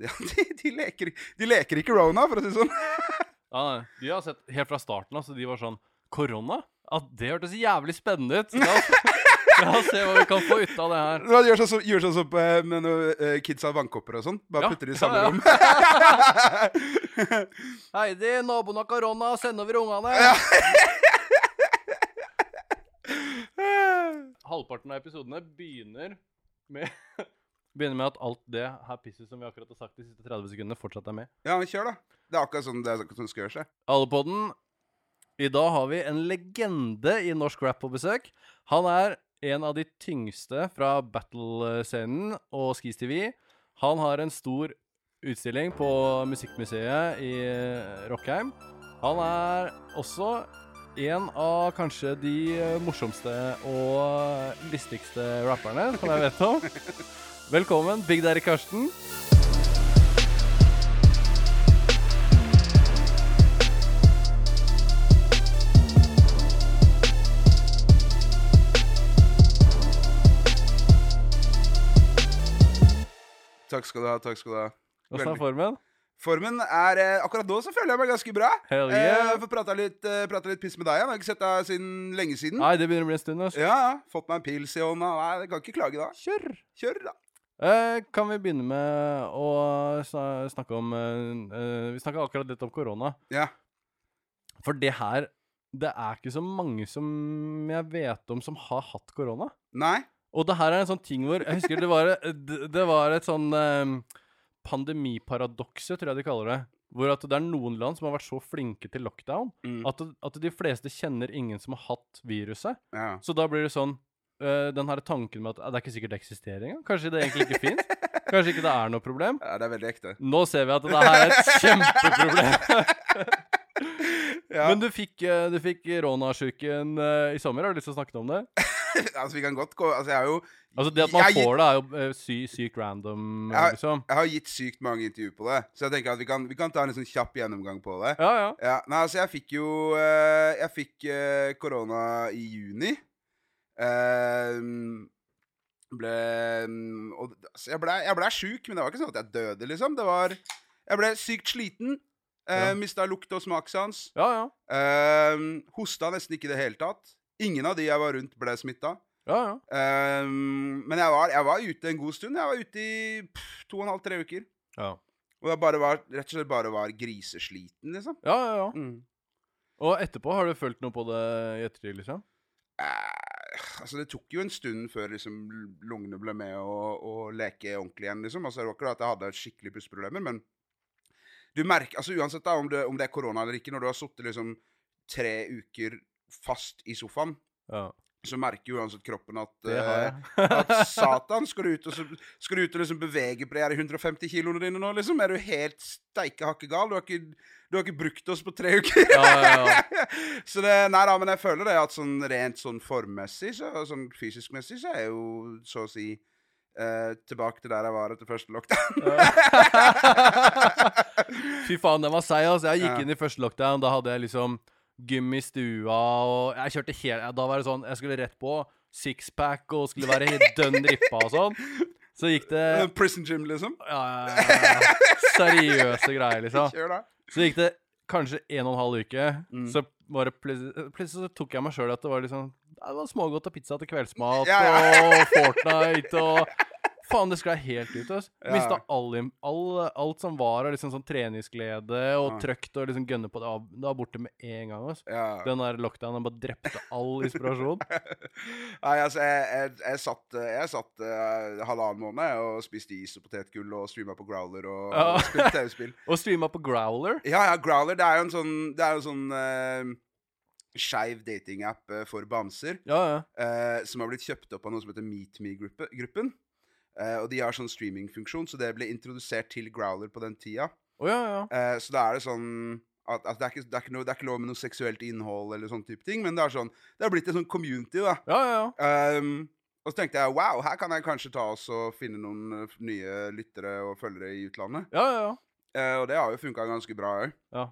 Ja, de, de, leker, de leker ikke Rona, for å si det sånn. Ja. De har sett helt fra starten av, så de var sånn Korona? At det hørtes jævlig spennende ut. La oss, se hva vi kan få ut av det her. De gjør sånn som gjør sånn som eh, med noen eh, kids har vannkopper og sånn. Bare Ja, putter de i samme ja. rom. Heidi, naboen har korona, send over ungene. Halvparten av episodene begynner med Begynner med at alt det her pisset som vi akkurat har sagt de siste 30 sekundene, fortsatt er med. Ja, men kjør, da. Det er akkurat sånn det er akkurat sånn det skal gjøre seg. Alle på den. I dag har vi en legende i norsk rap på besøk. Han er en av de tyngste fra battle-scenen og Skis TV. Han har en stor utstilling på Musikkmuseet i eh, Rockheim. Han er også en av kanskje de morsomste og listigste rapperne som jeg vet om. Velkommen, Big Daddy Karsten. Takk skal du ha. takk skal du ha. Åssen er formen? Formen er eh, Akkurat nå så føler jeg meg ganske bra. Hell Eh, har fått prata litt, eh, pratet litt piss med deg. Jeg har ikke sett deg siden lenge siden. Nei, det begynner å bli en stund. Altså. Ja, ja. Fått meg en pils i hånda. Nei, jeg kan ikke klage da. Kjør! Kjør, da. Eh, kan vi begynne med å sna- snakke om eh, eh, Vi snakka akkurat litt om korona. Ja. For det her Det er ikke så mange som jeg vet om som har hatt korona. Nei? Og det her er en sånn ting hvor Jeg husker det var, det, det var et sånn eh, pandemiparadokse, tror jeg de kaller det. Hvor at det er noen land som har vært så flinke til lockdown Mm. at, at de fleste kjenner ingen som har hatt viruset. Ja. Så da blir det sånn øh, Den her tanken med at uh, det er ikke sikkert det eksisterer engang. Kanskje det egentlig ikke fins. Kanskje ikke det er noe problem. ja, det er veldig ekte. Nå ser vi at det her er et kjempeproblem. Ja. Men du fikk, øh, du fikk ronasjuken øh, i sommer. Har du lyst til å snakke om det? altså, vi kan godt gå Altså, jeg har jo Altså Det at man får får det, er jo sy sykt random, jeg har, liksom. Jeg har gitt sykt mange intervjuer på det, så jeg tenker at vi kan, vi kan ta en sånn kjapp gjennomgang på det. Ja, ja. Ja, nei, altså jeg fikk jo eh, Jeg fikk eh, korona i juni. Uh, ble mm, og, altså, Jeg ble, jeg ble sjuk, men det var ikke sånn at jeg døde, liksom. Det var Jeg ble sykt sliten. Eh, Ja. Mista lukt- og smakssans. ja, ja. Eh, hosta nesten ikke i det hele tatt. Ingen av de jeg var rundt, ble smitta. ja, ja. men jeg var, jeg var ute en god stund. Jeg var ute i pff, to og en halv, tre uker. ja. Og jeg bare var, rett og slett bare var grisesliten, liksom. ja, ja, ja. Mm. Og etterpå, har du følt noe på det i ettertid, liksom? Eh, altså Det tok jo en stund før liksom lungene ble med å, å leke ordentlig igjen. liksom. Altså Det var ikke at jeg hadde skikkelig pusteproblemer, men du merker, altså uansett da, om det, om det er korona eller ikke, når du har sittet liksom tre uker fast i sofaen, Ja. Så merker jo uansett kroppen at, jeg. at satan, skal du ut og, så, skal du ut og liksom bevege på de her 150 kiloene dine nå, liksom? Er du helt steike hakkegal? Du har ikke, du har ikke brukt oss på tre uker. Ja, ja, ja. så det, nei da, men jeg føler det at sånn rent sånn formmessig, så, sånn fysisk-messig, så er jeg jo så å si Uh, tilbake til der jeg var etter første lockdown. Fy faen, den var seig. Altså. Jeg gikk Ja. inn i første lockdown. Da hadde jeg liksom gym i stua, og jeg kjørte helt Da var det sånn Jeg skulle rett på sixpack og skulle være helt dønn rippa og sånn. Så gikk det Prison gym, liksom. ja, ja, ja, Seriøse greier, liksom. Kjør, da. Så gikk det kanskje en og en halv uke. Mm. Så bare plutselig, så tok jeg meg sjøl at det var liksom Det var smågodt og pizza til kveldsmat Ja, ja. og Fortnite og Faen, det sklei helt ut. Altså. Mista all, all, alt som var av liksom sånn treningsglede og trøkt og liksom gønne på det. var- Det var borte med en gang. Altså. Ja. Den der lockdownen bare drepte all inspirasjon. Nei, altså, jeg, jeg, jeg satt, jeg satt uh, halvannen måned og spiste is og potetgull og streama på Growler og, Ja. og spilte TV-spill. Og streama på Growler. Ja, ja, Growler det er jo en sånn Det er jo en sånn uh, skeiv datingapp eh, for bamser. Ja, ja. eh, som har blitt kjøpt opp av noe som heter MeetMe-gruppen. Eh, og de har sånn streamingfunksjon, så det ble introdusert til Growler på den tida. Oh, ja, ja. Eh, så da er det sånn at, at det, er ikke, det, er noe, det er ikke lov med noe seksuelt innhold eller sånn type ting, men det sånn Det har blitt en sånn community, da. Ja, ja, ja. Um, og så tenkte jeg wow, her kan jeg kanskje ta oss og finne noen eh, nye lyttere og følgere i utlandet. ja, ja, ja. Uh, og det har jo funka ganske bra òg. ja.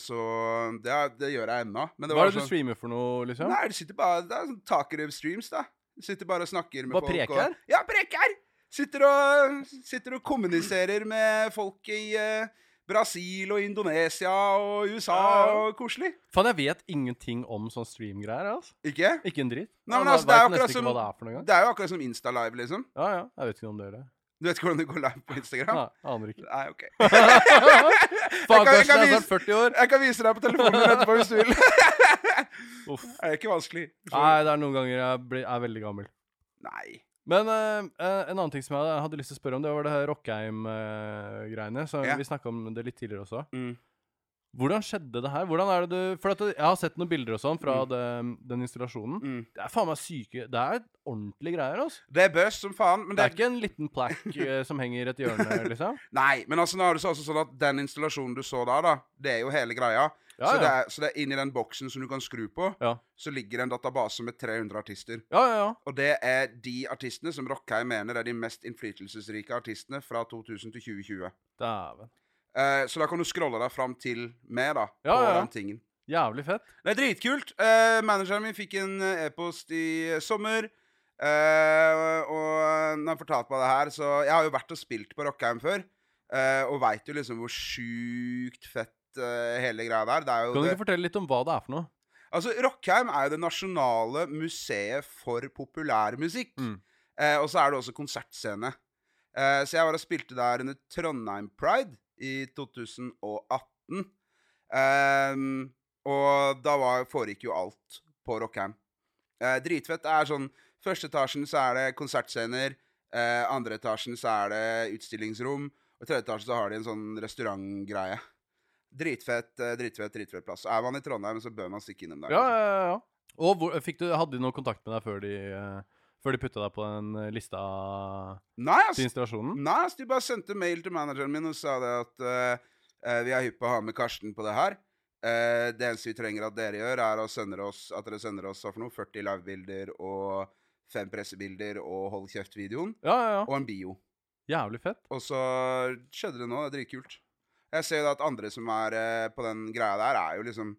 så det, gjør jeg ennå. Hva er det du sånn streamer for noe, liksom? Nei, det sitter bare Det er sånn Takerøv-streams, da. Sitter bare og snakker med Bare folk. preker? Og, ja, preker! Sitter og, sitter og kommuniserer med folk i uh, Brasil og Indonesia og USA og koselig. Faen, jeg vet ingenting om sånn streamgreier. altså. Ikke? Ikke en dritt. Nei, men altså, det er akkurat som- det er. Det er jo akkurat som Insta-live, liksom. Ja, ja. Jeg vet ikke om det gjør det. Du vet ikke hvordan det går live på Instagram? Nei, aner ikke. Nei, ok. Faen, kan- jeg kan vise- 40 år. Jeg kan vise deg på telefonen etterpå hvis du vil. Uff. Det er ikke vanskelig. Nei, det er noen ganger jeg blir, er veldig gammel. Nei. Men eh, en annen ting som jeg hadde lyst til å spørre om, det var det her Rockheim-greiene. så Ja. Vi snakka om det litt tidligere også. Mm. Hvordan skjedde det her? Hvordan er det du For at jeg har sett noen bilder og sånn fra Mm. det, den installasjonen. Mm. Det er faen meg syke Det er ordentlige greier, altså. Det er bøs som faen, men Det det er ikke en liten plack eh, som henger i et hjørne, liksom. Nei, men altså, nå er det så også sånn at den installasjonen du så der, da, det er jo hele greia. Ja, så, Det er, så det er inni den boksen som du kan skru på, Ja. så ligger det en database med 300 artister. Ja, ja, ja. Og det er de artistene som Rockheim mener er de mest innflytelsesrike artistene fra 2000 til 2020. Dæven. Eh, så da kan du scrolle deg fram til meg, da, på den tingen. Jævlig fett. Det er dritkult. Eh, manageren min fikk en eh, e-post i eh, sommer. eh, og når han fortalte meg det her Så jeg har jo vært og spilt på Rockheim før. eh, og veit jo liksom hvor sjukt fett eh, hele greia der. Det Kan du ikke fortelle litt om hva det er for noe? altså, Rockheim er jo det nasjonale museet for populærmusikk. Mm. Eh, og så er det også konsertscene. Eh, så jeg var og spilte der under Trondheim Pride i 2018. Ehm, og da var, foregikk jo alt på Rockheim. Eh, dritfett. Det er sånn Første etasjen så er det konsertscener. Eh, andre etasjen så er det utstillingsrom. Og tredje etasje så har de en sånn restaurantgreie. Dritfett, eh, dritfett, dritfett plass. Er man i Trondheim, så bør man stikke innom der. Ja, ja, ja, ja. Og hvor, du, hadde de noe kontakt med deg før de, eh, før de putta deg på den eh, lista Nei, til installasjonen? Nei, ass, de bare sendte mail til manageren min og sa det at eh, vi er hypp på å ha med Karsten på det her. Uh, det eneste vi trenger at dere gjør, er oss, at dere sender oss for noe, 40 livebilder og fem pressebilder og hold kjeft-videoen. Ja, ja, ja. Og en bio. Jævlig fett. Og så skjedde det nå. Det er dritkult. Jeg ser jo da at andre som er eh, på den greia der, er jo liksom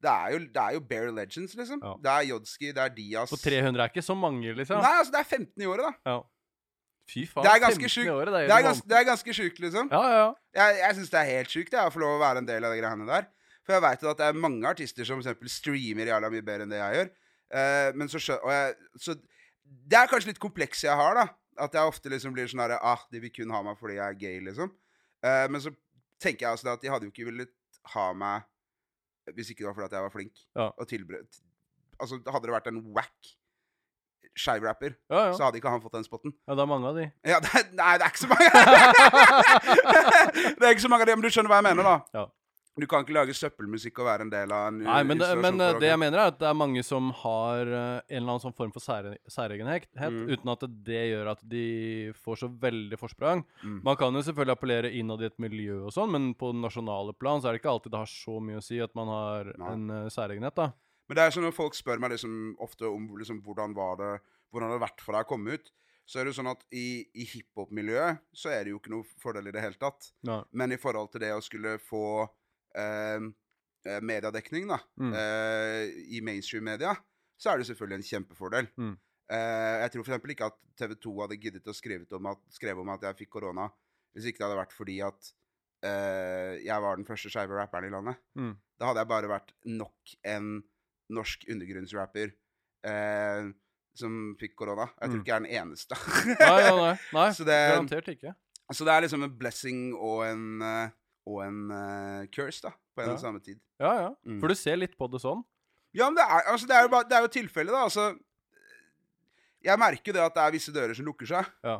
Det er jo, det er jo Bare Legends, liksom. Ja. Det er Jodski, det er Diaz På 300 er ikke så mange, liksom. Nei, altså, det er 15 i året, da. Ja. Fy faen. Det er ganske 15 i. Året, det er, Det er, jo gans, det er ganske sjukt, liksom. Ja, ja, ja. Jeg, jeg syns det er helt sjukt jeg, å få lov å være en del av de greiene der. For jeg veit at det er mange artister som for eksempel streamer jævla mye bedre enn det jeg gjør. Uh, men så skjønner Og jeg, så det er kanskje litt kompleks jeg har, da. At jeg ofte liksom blir sånn herre Ah, de vil kun ha meg fordi jeg er gay, liksom. Uh, men så tenker jeg altså at de hadde jo ikke villet ha meg hvis ikke det var fordi at jeg var flink. Ja. Og tilbrød Altså, hadde det vært en wack skeivrapper, ja, ja. så hadde ikke han fått den spotten. ja, det er mange av de. Ja, det er, nei, det er ikke så mange. det er ikke så mange av de, men du skjønner hva jeg mener, da. Du kan ikke lage søppelmusikk og være en del av en Nei, men, det, men eh, det jeg mener, er at det er mange som har eh, en eller annen sånn form for sære- særegenhet, Mm. uten at det gjør at de får så veldig forsprang. Mm. Man kan jo selvfølgelig appellere innad i et miljø og sånn, men på nasjonale plan så er det ikke alltid det har så mye å si at man har Nei. en uh, særegenhet, da. Men det er sånn når folk spør meg liksom ofte om liksom, hvordan var det Hvordan har vært for deg å komme ut, så er det jo sånn at i, i hiphop-miljøet så er det jo ikke noe fordel i det hele tatt. Nei. Men i forhold til det å skulle få eh, eh, mediedekning da, Mm. eh, i mainstream-media, så er det selvfølgelig en kjempefordel. Mm. Eh, jeg tror f.eks. ikke at TV 2 hadde giddet å skrive om, at, om at jeg fikk korona, hvis ikke det hadde vært fordi at eh, jeg var den første skeive rapperen i landet. Mm. Da hadde jeg bare vært nok en norsk undergrunnsrapper eh, som fikk korona. Jeg tror Mm. ikke jeg er den eneste. Nei, nei, nei, nei Så det- garantert ikke. Så det er liksom en blessing og en, eh, og en uh, curse, da, på en Ja. og samme tid. Ja, ja. Mm. For du ser litt på det sånn. Ja, men det er, altså, det er jo, bare, det er jo tilfellet, da. Altså, jeg merker det at det er visse dører som lukker seg. Ja.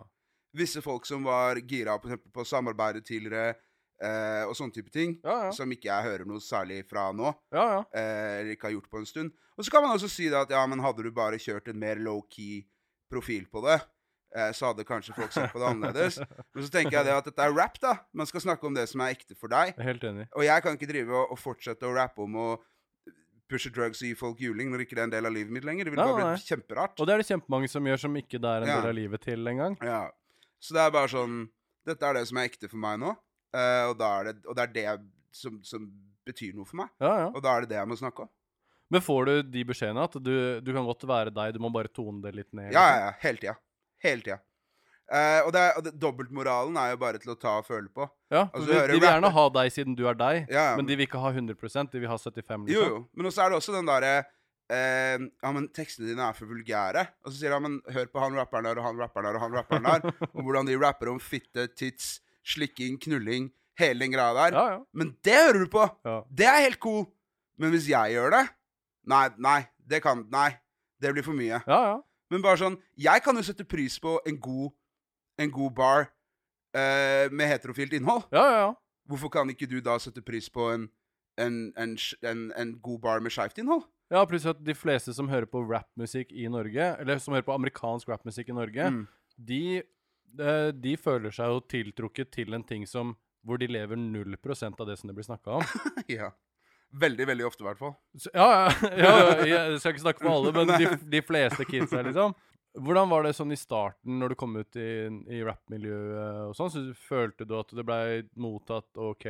Visse folk som var gira på, på samarbeidet tidligere, eh, og sånne type ting, Ja, ja. som ikke jeg hører noe særlig fra nå, Ja, ja. eh, eller ikke har gjort på en stund. Og så kan man også si det at ja, men hadde du bare kjørt en mer low-key profil på det, så hadde kanskje folk sett på det annerledes. Men så tenker jeg det at dette er rap, da. Man skal snakke om det som er ekte for deg. Helt enig. Og jeg kan ikke drive og, og fortsette å rappe om å pushe drugs og gi folk juling når ikke det er en del av livet mitt lenger. Det ville bare blitt kjemperart. Og det er det kjempemange som gjør, som ikke det er en Ja. del av livet til engang. Ja. Så det er bare sånn Dette er det som er ekte for meg nå. eh, og, det, og det er det som, som betyr noe for meg. Ja, ja. Og da er det det jeg må snakke om. Men får du de beskjedene at du, du kan godt være deg, du må bare tone det litt ned? Ja, liksom? ja, ja. Hele tida. Hele tida. Uh, og det og det, dobbeltmoralen er jo bare til å ta og føle på. Ja, Altså, de, de vil gjerne ha deg siden du er deg, Ja, men, men de vil ikke ha 100 De vil ha 75 liksom. Jo, jo. Men også er det også den derre uh, Ja, men tekstene dine er for vulgære. Og så sier de ja, men hør på han rapperen der og han rapperen der og han rapperen der. og hvordan de rapper om fitte, tits, slikking, knulling, hele den greia der. Ja, ja. Men det hører du på! ja. Det er helt cool. Men hvis jeg gjør det Nei, nei. Det kan Nei. Det blir for mye. ja, ja. Men bare sånn Jeg kan jo sette pris på en god, en god bar uh, med heterofilt innhold. ja, ja, ja. Hvorfor kan ikke du da sette pris på en, en, en, en, en god bar med skeivt innhold? Ja, pluss at de fleste som hører på rappmusikk i Norge, eller som hører på amerikansk rappmusikk i Norge, Mm. de, eh, de føler seg jo tiltrukket til en ting som hvor de lever 0% av det som det blir snakka om. ja. Veldig, veldig ofte, i hvert fall. Ja, ja, jeg skal ikke snakke for alle, men de, de fleste kidsa, liksom. Hvordan var det sånn i starten, når du kom ut i, i rappmiljøet og sånn? Så følte du at det blei mottatt OK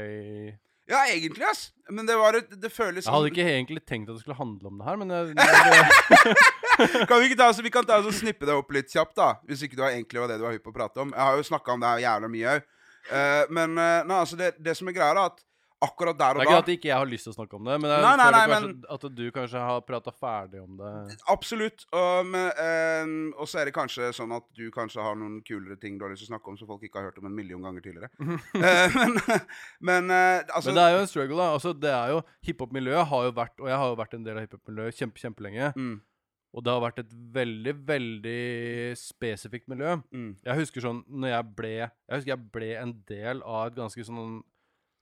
Ja, egentlig, ass. Men det var et, Det føles hadde ikke egentlig tenkt at det skulle handle om det her, men jeg, jeg, Kan vi ikke ta, så vi kan ta så snippe det opp litt kjapt, da? Hvis ikke det har egentlig var det du var hypp på å prate om. Jeg har jo snakka om det her jævla mye òg. men uh, nei, altså det, det som er greia, er at akkurat der og da. Det er ikke da at ikke jeg har lyst til å snakke om det, men Nei, nei, nei, kanskje at du kanskje har prata ferdig om det. Absolutt. Og, men, og så er det kanskje sånn at du kanskje har noen kulere ting du har lyst til å snakke om som folk ikke har hørt om en million ganger tidligere. uh, men men uh, altså Men det er jo en struggle, da. Altså, det er jo Hiphop-miljøet har jo vært, og jeg har jo vært en del av hiphop-miljøet kjempe, kjempelenge, mm, og det har vært et veldig, veldig spesifikt miljø. mm, Jeg husker sånn når jeg ble Jeg husker jeg ble en del av et ganske sånn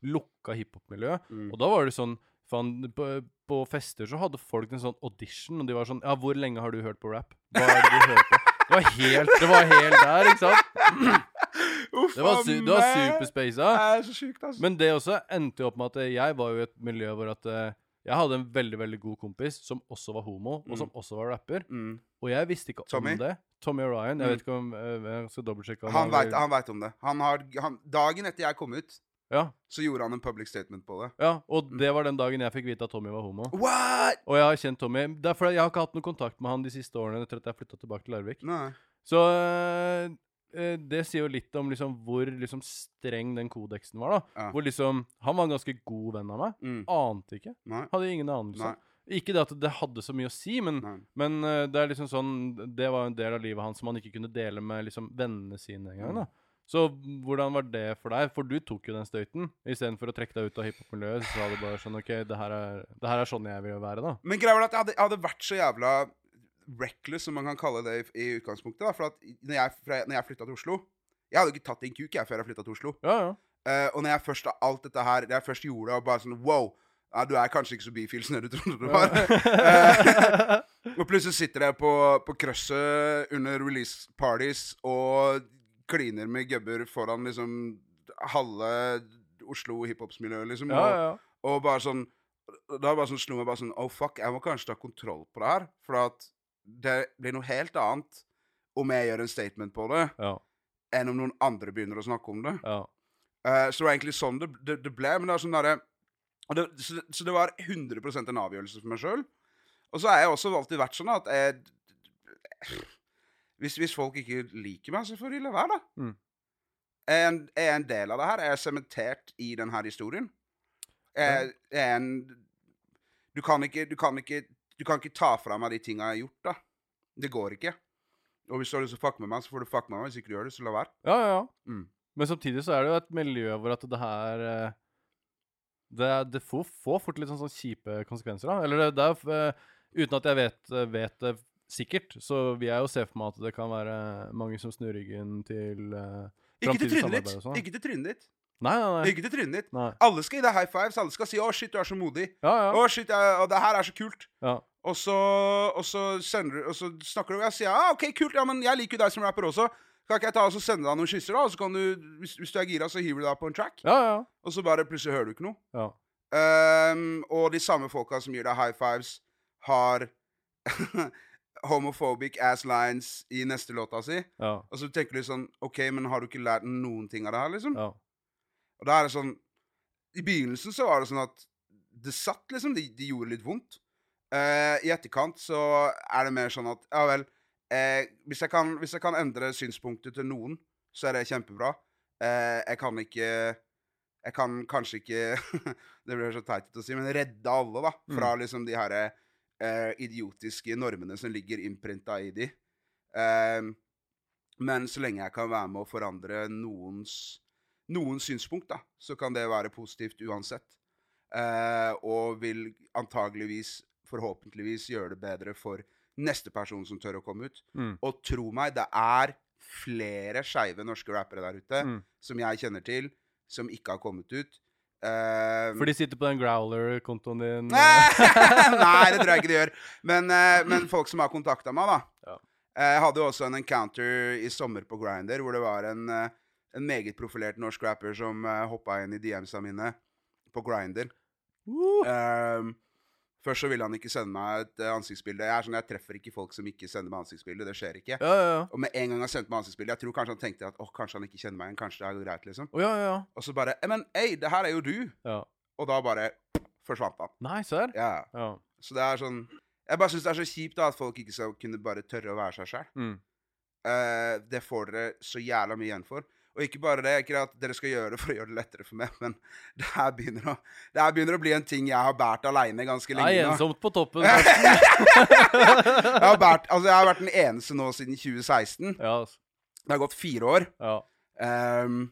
lukka hiphop-miljø, mm. og da var det sånn Faen, på, på fester så hadde folk en sånn audition, og de var sånn Ja, hvor lenge har du hørt på rap? Hva er det du hører på? Det var helt, det var helt der, ikke sant? Uff Det var, su var. Er sjukt, altså. Men det også endte jo opp med at eh, jeg var jo i et miljø hvor at eh, jeg hadde en veldig veldig god kompis som også var homo, og som også var rapper. mm. Og jeg visste ikke Tommy? om det. Tommy Orion. Jeg Mm. vet ikke om eh, Jeg skal dobbeltsjekke Han, han vet om det. Han har, han, dagen etter jeg kom ut, Ja, så gjorde han en public statement på det. ja, og det var den dagen jeg fikk vite at Tommy var homo. What?! Og jeg har kjent Tommy Det er fordi jeg har ikke hatt noe kontakt med han de siste årene etter at jeg flytta tilbake til Larvik. Nei. Så eh, det sier jo litt om liksom hvor liksom streng den kodeksen var, da. Ja. Hvor liksom Han var en ganske god venn av meg. Mm. Ante ikke. Nei. Hadde ingen anelse. Nei. Ikke det at det hadde så mye å si, men, men eh, det er liksom sånn Det var en del av livet hans som han ikke kunne dele med liksom vennene sine engang. Mm. Så hvordan var det for deg? For du tok jo den støyten. Istedenfor å trekke deg ut av hiphop-miljøet, så var du bare sånn OK, det her, er, det her er sånn jeg vil være, da. Men greia var at jeg hadde, jeg hadde vært så jævla reckless, som man kan kalle det i, i utgangspunktet. da, For at når jeg, fra- når jeg flytta til Oslo Jeg hadde jo ikke tatt en kuk jeg før jeg flytta til Oslo. Ja, ja. Uh, og når jeg først alt dette her jeg først gjorde det, og bare sånn Wow! Ja, du er kanskje ikke så bifil som det du trodde du var. uh, og plutselig sitter jeg på, på krøsset under release parties og kliner med gubber foran liksom halve Oslo hiphopsmiljøet, liksom. ja, ja, ja. og bare sånn Da bare sånn slo meg bare sånn Oh, fuck, jeg må kanskje ta kontroll på det her. For at det blir noe helt annet om jeg gjør en statement på det, ja, enn om noen andre begynner å snakke om det. ja. Eh, så det var egentlig sånn det, det, det ble. Men det er sånn derre så, det- så det var 100 en avgjørelse for meg sjøl. Og så har jeg også alltid vært sånn at jeg hvis, hvis folk ikke liker meg, så får de la være, da. Mm. Jeg er en, jeg er en del av det her. Jeg er sementert i denne historien. Jeg, jeg er en du kan, ikke, du, kan ikke, du kan ikke ta fra meg de tinga jeg har gjort, da. Det går ikke. Og hvis du har lyst til å fucke med meg, så får du fucke med meg. Hvis ikke du gjør det, så la være. ja, ja, ja. Mm. Men samtidig så er det jo et miljø hvor at det her eh, Det, det får, får fort litt sånn, sånn kjipe konsekvenser, da. Eller det, det er eh, Uten at jeg vet, eh, vet sikkert, så vil jeg jo se for meg at det kan være mange som snur ryggen til uh, Ikke til trynet ditt. sånn. Ikke til trynet ditt. Nei, nei, nei. Ikke til trynet ditt. nei. Alle skal gi deg high fives. Alle skal si 'Å, shit, du er så modig'. Ja, ja. 'Å, shit, og det her er så kult'. ja. Og så, og så sender Og så snakker du, og jeg sier 'Ja, 'OK, kult, ja, men jeg liker jo deg som rapper også'. Kan ikke jeg ta og så sende deg noen kysser, da? Og så kan du, hvis, hvis du er gira, så hiver du deg på en track. ja, ja. Og så bare plutselig hører du ikke noe. ja. Um, og de samme folka som gir deg high fives, har homophobic ass lines i neste låta si. ja. Og så tenker du sånn OK, men har du ikke lært noen ting av det her, liksom? ja. Og da er det sånn I begynnelsen så var det sånn at det satt, liksom. Det, de gjorde litt vondt. Uh, I etterkant så er det mer sånn at Ja vel, eh, hvis, jeg kan, hvis jeg kan endre synspunktet til noen så er det kjempebra. Eh, jeg kan ikke Jeg kan kanskje ikke Det blir så teit å si, men redde alle da, fra liksom de her eh, idiotiske normene som ligger innprinta i de. Eh, men så lenge jeg kan være med å forandre noens, noens synspunkt, da, så kan det være positivt uansett. Eh, og vil antageligvis, forhåpentligvis, gjøre det bedre for neste person som tør å komme ut. Mm. Og tro meg, det er flere skeive norske rappere der ute Mm. som jeg kjenner til, som ikke har kommet ut. Eh, For de sitter på den growler-kontoen din. Nei, det tror jeg ikke de gjør. Men, uh, men folk som har kontakta meg, da. Ja. Eh, Jeg hadde jo også en encounter i sommer på Grinder, hvor det var en, eh, en meget profilert norsk rapper som uh, hoppa inn i DM-sa mine på Grinder. Uh, Ehm, først så ville han ikke sende meg et eh, ansiktsbilde. Jeg er sånn, jeg treffer ikke folk som ikke sender meg ansiktsbilde. Det skjer ikke. ja, ja, ja. Og med en gang han sendte meg ansiktsbilde, jeg tror kanskje han tenkte at åh, kanskje han ikke kjenner meg igjen. Kanskje det er greit, liksom. Oh, ja, ja. Og så bare «Eh, Men ei, det her er jo du! ja. Og da bare forsvant han. Nei, serr? Ja. Ja. Så det er sånn Jeg bare syns det er så kjipt da at folk ikke skal kunne bare tørre å være seg sjøl. Mm. det får dere så jævla mye igjen for. Og ikke bare det, ikke at dere skal gjøre det for å gjøre det lettere for meg, men det her begynner å, det her begynner å bli en ting jeg har båret aleine ganske Det er lenge ensomt på toppen. Jeg har, bært, altså jeg har vært den eneste nå siden 2016. ja, altså. Det har gått fire år. ja. Um,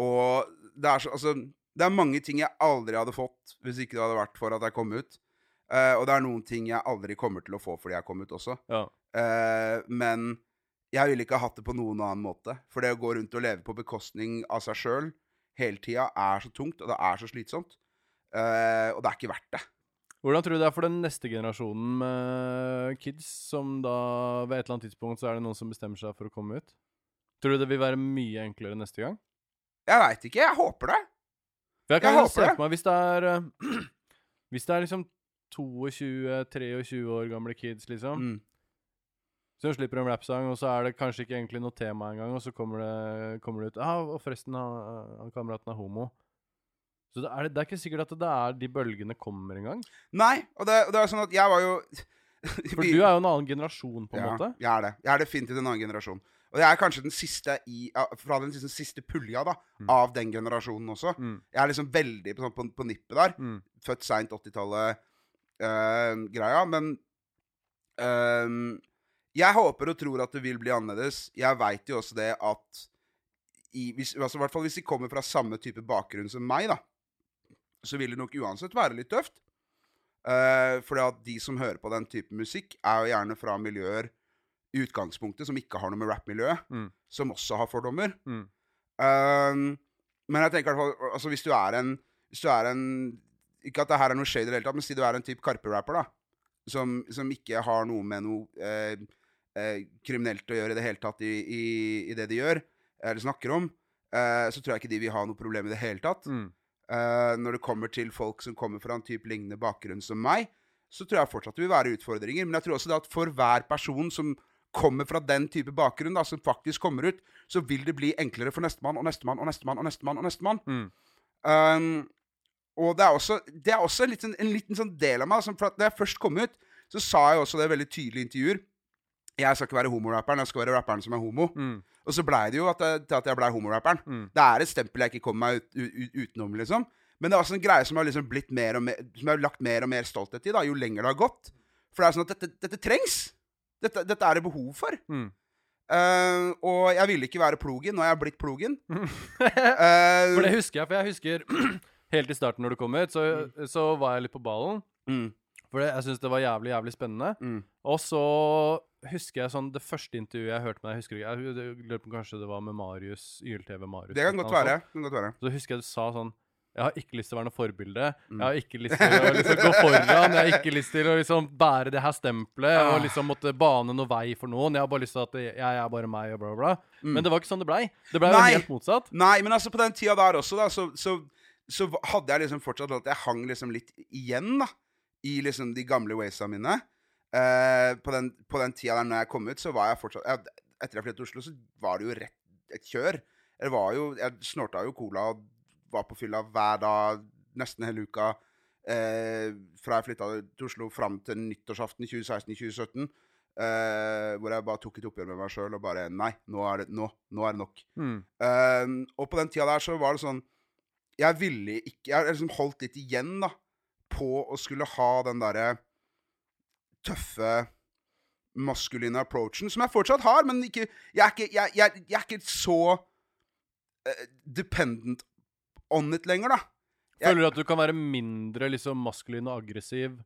og det er så Altså, det er mange ting jeg aldri hadde fått hvis ikke det hadde vært for at jeg kom ut. Uh, og det er noen ting jeg aldri kommer til å få fordi jeg kom ut også. ja. Uh, men jeg ville ikke ha hatt det på noen annen måte. For det å gå rundt og leve på bekostning av seg sjøl hele tida er så tungt, og det er så slitsomt. Uh, og det er ikke verdt det. Hvordan tror du det er for den neste generasjonen med kids, som da ved et eller annet tidspunkt så er det noen som bestemmer seg for å komme ut? Tror du det vil være mye enklere neste gang? Jeg veit ikke. Jeg håper det. Jeg kan Jeg håper det. meg hvis det er Hvis det er liksom 22-23 år gamle kids, liksom, Mm. Så slipper en rappsang, og så er det kanskje ikke egentlig noe tema engang, og så kommer det, kommer det ut ah, og forresten, han, han kameraten er homo. Så det er, det er ikke sikkert at det er de bølgene kommer engang. Nei, og det, det er sånn at jeg var jo For du er jo en annen generasjon, på en ja, måte. Jeg er det. Jeg er definitivt en annen generasjon. Og jeg er kanskje den siste i, fra den siste, siste pulja da, Mm. av den generasjonen også. Mm. Jeg er liksom veldig på, sånn på, på nippet der. Mm. Født seint 80-tallet-greia. men ehm, jeg håper og tror at det vil bli annerledes. Jeg veit jo også det at i, hvis, altså, i hvert fall hvis de kommer fra samme type bakgrunn som meg, da, så vil det nok uansett være litt tøft. Uh, fordi at de som hører på den type musikk, er jo gjerne fra miljøer i utgangspunktet som ikke har noe med rappmiljøet, Mm. som også har fordommer. Mm. Uh, men jeg tenker altså hvis du er en Hvis du er en Ikke at det her er noe shade i det hele tatt, men si du er en type Karpe-rapper, da. Som, som ikke har noe med noe eh, eh, kriminelt å gjøre i det hele tatt i, i, i det de gjør, eller snakker om, eh, så tror jeg ikke de vil ha noe problem i det hele tatt. Mm. Eh, når det kommer til folk som kommer fra en type lignende bakgrunn som meg, så tror jeg fortsatt det vil være utfordringer. Men jeg tror også det at for hver person som kommer fra den type bakgrunn, da, som faktisk kommer ut, så vil det bli enklere for nestemann og nestemann og nestemann og nestemann. og nestemann. Mm. Um, og det er også, det er også en, liten, en liten sånn del av meg som, for at Da jeg først kom ut, så sa jeg også det veldig tydelig i intervjuer. Jeg skal ikke være homorapperen, jeg skal være rapperen som er homo. Mm. Og så blei det jo at jeg, til at jeg blei homorapperen. Mm. Det er et stempel jeg ikke kommer meg ut, ut, utenom, liksom. Men det er også en greie som har liksom blitt mer og mer Som jeg har lagt mer og mer stolthet i da, jo lenger det har gått. For det er sånn at dette, dette trengs. Dette, dette er det behov for. Mm. Uh, og jeg ville ikke være plogen, nå er jeg blitt plogen. uh, For det husker jeg, for jeg husker helt i starten når du kom ut, så, så var jeg litt på ballen. mm, For det, jeg syns det var jævlig, jævlig spennende. mm, Og så husker jeg sånn Det første intervjuet jeg hørte med deg, husker Jeg jeg lurer på kanskje det var med Marius, YLTV Marius. Det kan godt være. kan godt være. Så husker jeg du sa sånn Jeg har ikke lyst til å være noe forbilde. Mm. Jeg har ikke lyst til å liksom gå foran. Jeg har ikke lyst til å liksom bære det her stempelet Ah. og liksom måtte bane noe vei for noen. Jeg har bare lyst til at jeg, jeg er bare meg og bla, bla, bla. Mm. Men det var ikke sånn det blei. Det blei jo helt motsatt. Nei, men altså på den tida der også, da, så, så, så hadde jeg liksom fortsatt at jeg hang liksom litt igjen, da. I liksom de gamle waysa mine. Eh, på, den, på den tida der når jeg kom ut, så var jeg fortsatt jeg, Etter jeg flyttet til Oslo, så var det jo rett et kjør. Jeg, var jo Jeg snorta jo cola og var på fylla hver dag nesten hele uka. Eh, fra jeg flytta til Oslo fram til nyttårsaften 2016-2017. eh, hvor jeg bare tok et oppgjør med meg sjøl og bare Nei, nå er det, nå, nå er det nok. Mm. Og på den tida der så var det sånn Jeg ville ikke Jeg liksom holdt litt igjen, da, på å skulle ha den derre tøffe maskuline approachen, som jeg fortsatt har, men ikke Jeg er ikke, jeg, jeg, jeg er ikke så uh, dependent on it lenger, da. Føler du at du kan være mindre liksom maskulin og aggressiv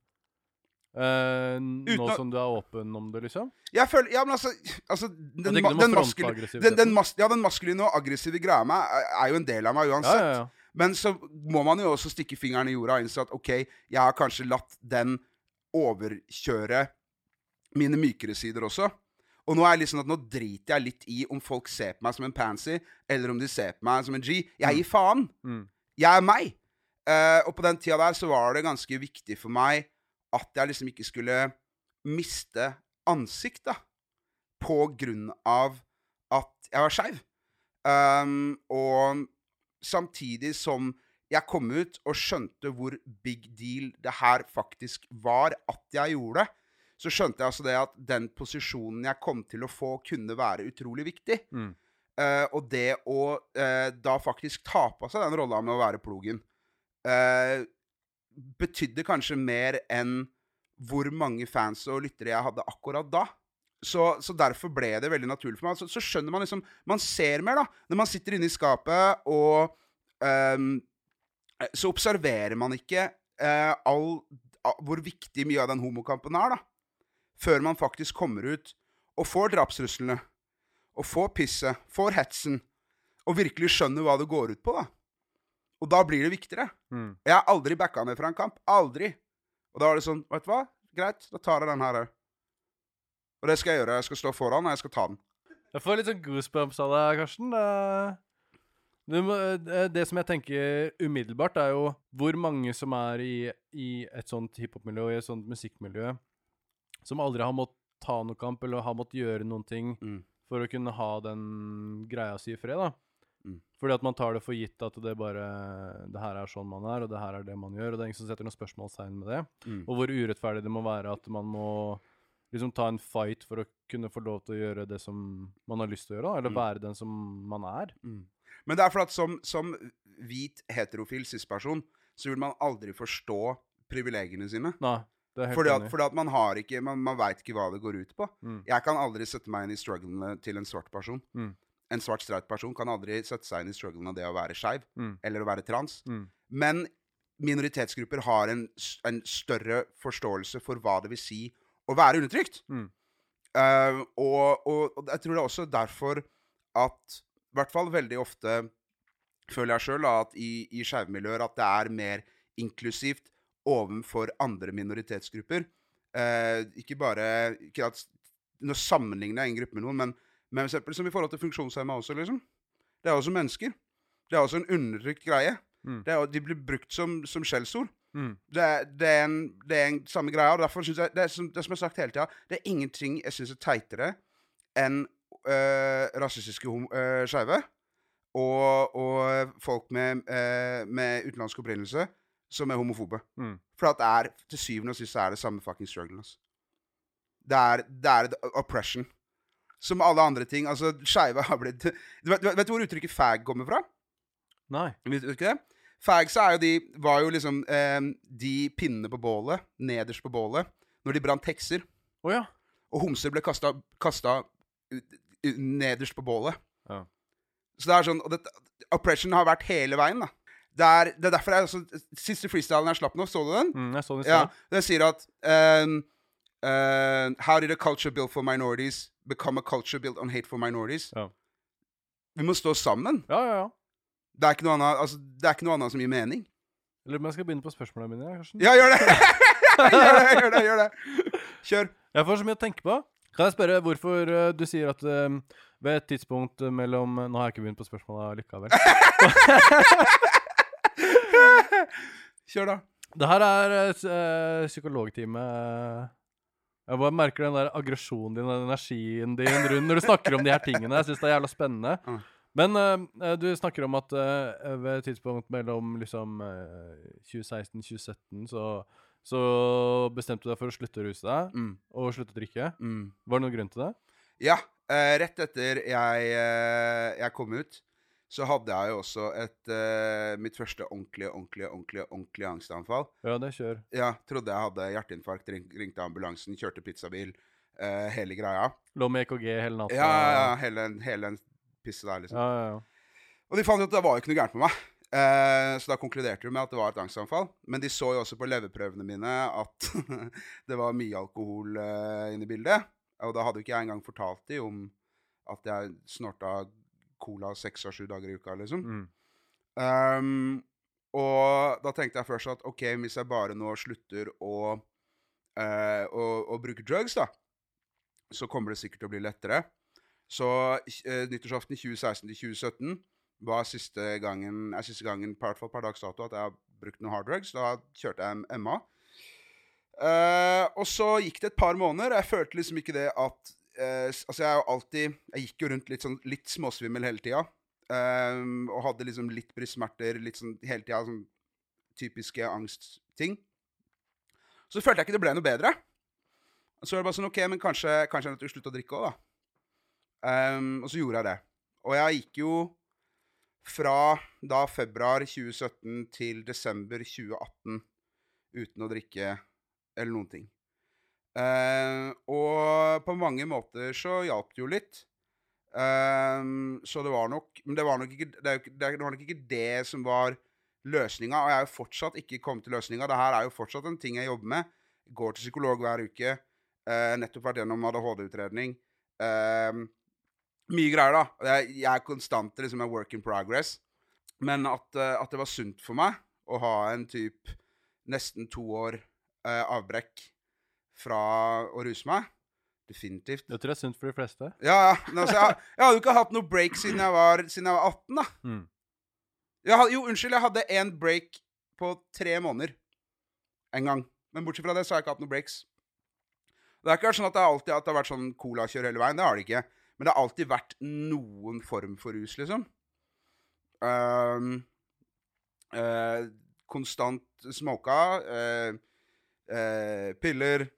uh, nå som du er åpen om det, liksom? Jeg føler Ja, men altså, altså den, ma- den, maskuline, den, den, mas ja, den maskuline og aggressive greia meg er, er jo en del av meg uansett. ja, ja. Men så må man jo også stikke fingeren i jorda og innse at OK, jeg har kanskje latt den overkjøre mine mykere sider også. Og nå er jeg liksom at nå driter jeg litt i om folk ser på meg som en pansy, eller om de ser på meg som en G. Jeg gir faen. Mm. Jeg er meg. Uh, og på den tida der så var det ganske viktig for meg at jeg liksom ikke skulle miste ansikt, da. På grunn av at jeg var skeiv. Um, og samtidig som jeg kom ut og skjønte hvor big deal det her faktisk var at jeg gjorde det, så skjønte jeg altså det at den posisjonen jeg kom til å få, kunne være utrolig viktig. Mm. Uh, og det å uh, da faktisk ta på seg den rolla med å være plogen, uh, betydde kanskje mer enn hvor mange fans og lyttere jeg hadde akkurat da. Så, så derfor ble det veldig naturlig for meg. Så, så skjønner man liksom Man ser mer, da. Når man sitter inne i skapet, og ehm, Så observerer man ikke eh, all, hvor viktig mye av den homokampen er, da. Før man faktisk kommer ut og får drapstruslene og får pisset, får hetsen, og virkelig skjønner hva det går ut på, da. Og da blir det viktigere. Mm. Jeg har aldri backa ned fra en kamp. Aldri. Og da var det sånn, vet du hva? Greit, da tar jeg den her òg. Og det skal jeg gjøre. Jeg skal stå foran, og jeg skal ta den. Jeg får litt sånn goosebumps av deg, Karsten. Det, du må, det- som jeg tenker umiddelbart, er jo hvor mange som er i, i et sånt hiphop-miljø, og i et sånt musikkmiljø, som aldri har måttet ta noe kamp, eller har måttet gjøre noen ting Mm. for å kunne ha den greia si i fred, da. Mm. Fordi at man tar det for gitt at det bare Det her er sånn man er, og det her er det man gjør, og det er ingen som setter noe spørsmålstegn med det. Mm. Og hvor urettferdig det må være at man må liksom ta en fight for å kunne få lov til å gjøre det som man har lyst til å gjøre, da, eller Mm. være den som man er. Mm. Men det er for at som, som hvit heterofil cis-person, så vil man aldri forstå privilegiene sine. Nei, det er helt Fordi at, enig. fordi at man har ikke Man, man veit ikke hva det går ut på. Mm. Jeg kan aldri sette meg inn i strugglene til en svart person. Mm. En svart streit person kan aldri sette seg inn i strugglene av det å være skeiv Mm. eller å være trans. Mm. Men minoritetsgrupper har en, en større forståelse for hva det vil si å være undertrykt. Og, og, og jeg tror det er også derfor at I hvert fall veldig ofte føler jeg sjøl at i, i skeive at det er mer inklusivt overfor andre minoritetsgrupper. Eh, ikke bare ikke at, Nå sammenligner jeg en gruppe med noen, men, men eksempel som i forhold til funksjonshemma også, liksom. Det er også mennesker. Det er også en undertrykt greie. Mm. Det er, de blir brukt som, som skjellsord. Mm. Det, er- det, er en, det er en samme greia. og derfor synes jeg, det, er som, det som jeg har sagt hele tida, det er ingenting jeg syns er teitere enn øh, rasistiske øh, skeive og, og folk med, eh, med utenlandsk opprinnelse som er homofobe. Mm. For at det er, til syvende og sist er det samme fucking strugglen. Altså. Det er, det er oppression. Som alle andre ting. Altså, skeive har blitt du vet, du vet, vet hvor uttrykket fag kommer fra? Nei. Vet du ikke det? Fags er jo de, var jo liksom eh, de pinnene på bålet, nederst på bålet, når de brant hekser. Oh, ja. Og homser ble kasta, nederst på bålet. Ja. Så det er sånn, dette, Oppression har vært hele veien. da. Det er, det er derfor jeg altså, Siste freestylen jeg slapp nå, så du den? Mm, jeg så den Ja. Det sier at um, uh, How did a culture built for minorities become a culture built on hate for minorities? Ja. Vi må stå sammen. Ja, ja, ja. Det er ikke noe annet, altså, det er ikke noe annet som gir mening. På om jeg skal begynne på spørsmålene mine. Karsten. Ja, gjør det! gjør det, gjør det, gjør det. Kjør. Jeg får så mye å tenke på. Kan jeg spørre hvorfor uh, du sier at uh, ved et tidspunkt mellom Nå har jeg ikke begynt på spørsmålet likevel. Kjør, da. Det her er uh, psykologtime. Jeg bare merker den der aggresjonen din, den energien din rundt når du snakker om de her tingene. Jeg syns det er jævla spennende. Mm. Men uh, du snakker om at uh, ved et tidspunkt mellom liksom uh, 2016-2017 så så bestemte du deg for å slutte å ruse deg Mm. og slutte å drikke. Mm. Var det noen grunn til det? Ja. Eh, rett etter jeg, eh, jeg kom ut, så hadde jeg jo også et eh, mitt første ordentlige, ordentlige, ordentlige, ordentlige angstanfall. Ja, det kjør. Ja, trodde jeg hadde hjerteinfarkt, ring, ringte ambulansen, kjørte pizzabil, eh, hele greia. Lå med EKG hele natta. Ja, ja, ja, hele, hele den pisset der, liksom. ja, ja, ja. Og de fant ut at det var jo ikke noe gærent med meg. Eh, så da konkluderte de med at det var et angstanfall. Men de så jo også på leverprøvene mine at det var mye alkohol eh, inne i bildet. Og da hadde jo ikke jeg engang fortalt dem om at jeg snorta cola seks av sju dager i uka, liksom. Mm. Um, og da tenkte jeg først at OK, hvis jeg bare nå slutter å, eh, å, å bruke drugs, da, så kommer det sikkert til å bli lettere. Så eh, nyttårsaften 2016 til 2017 var siste gangen, er siste gangen per, per dags dato at jeg har brukt noen harddrugs. Da kjørte jeg en MA. Uh, og så gikk det et par måneder, og jeg følte liksom ikke det at uh, Altså, jeg er jo alltid Jeg gikk jo rundt litt sånn litt småsvimmel hele tida. Um, og hadde liksom litt brystsmerter litt sånn hele tida. Sånn typiske angstting. Så følte jeg ikke det ble noe bedre. Så var det bare sånn OK, men kanskje, kanskje jeg er nødt til å slutte å drikke òg, da. Um, og så gjorde jeg det. Og jeg gikk jo fra da februar 2017 til desember 2018 uten å drikke eller noen ting. Eh, og på mange måter så hjalp det jo litt. Ehm, så det var nok Men det var nok ikke det, det var nok ikke det som var løsninga. Og jeg er jo fortsatt ikke kommet til løsninga. Det her er jo fortsatt en ting jeg jobber med. Går til psykolog hver uke. eh, nettopp vært gjennom ADHD-utredning. Ehm, mye greier, da. Jeg, jeg er konstant liksom en work in progress. Men at, eh, at det var sunt for meg å ha en type nesten to år eh, avbrekk fra å ruse meg. Definitivt. Jeg tror det er sunt for de fleste. Ja, ja. Altså, jeg, jeg hadde jo ikke hatt noe break siden jeg var, siden jeg var 18, da. Mm. Jeg hadde, jo, unnskyld, jeg hadde én break på tre måneder en gang. Men bortsett fra det, så har jeg ikke hatt noen breaks. Det har ikke vært sånn at det, alltid, at det har vært sånn colakjør hele veien. Det har det ikke. Men det har alltid vært noen form for rus, liksom. Um, uh, konstant smoka. Uh, piller.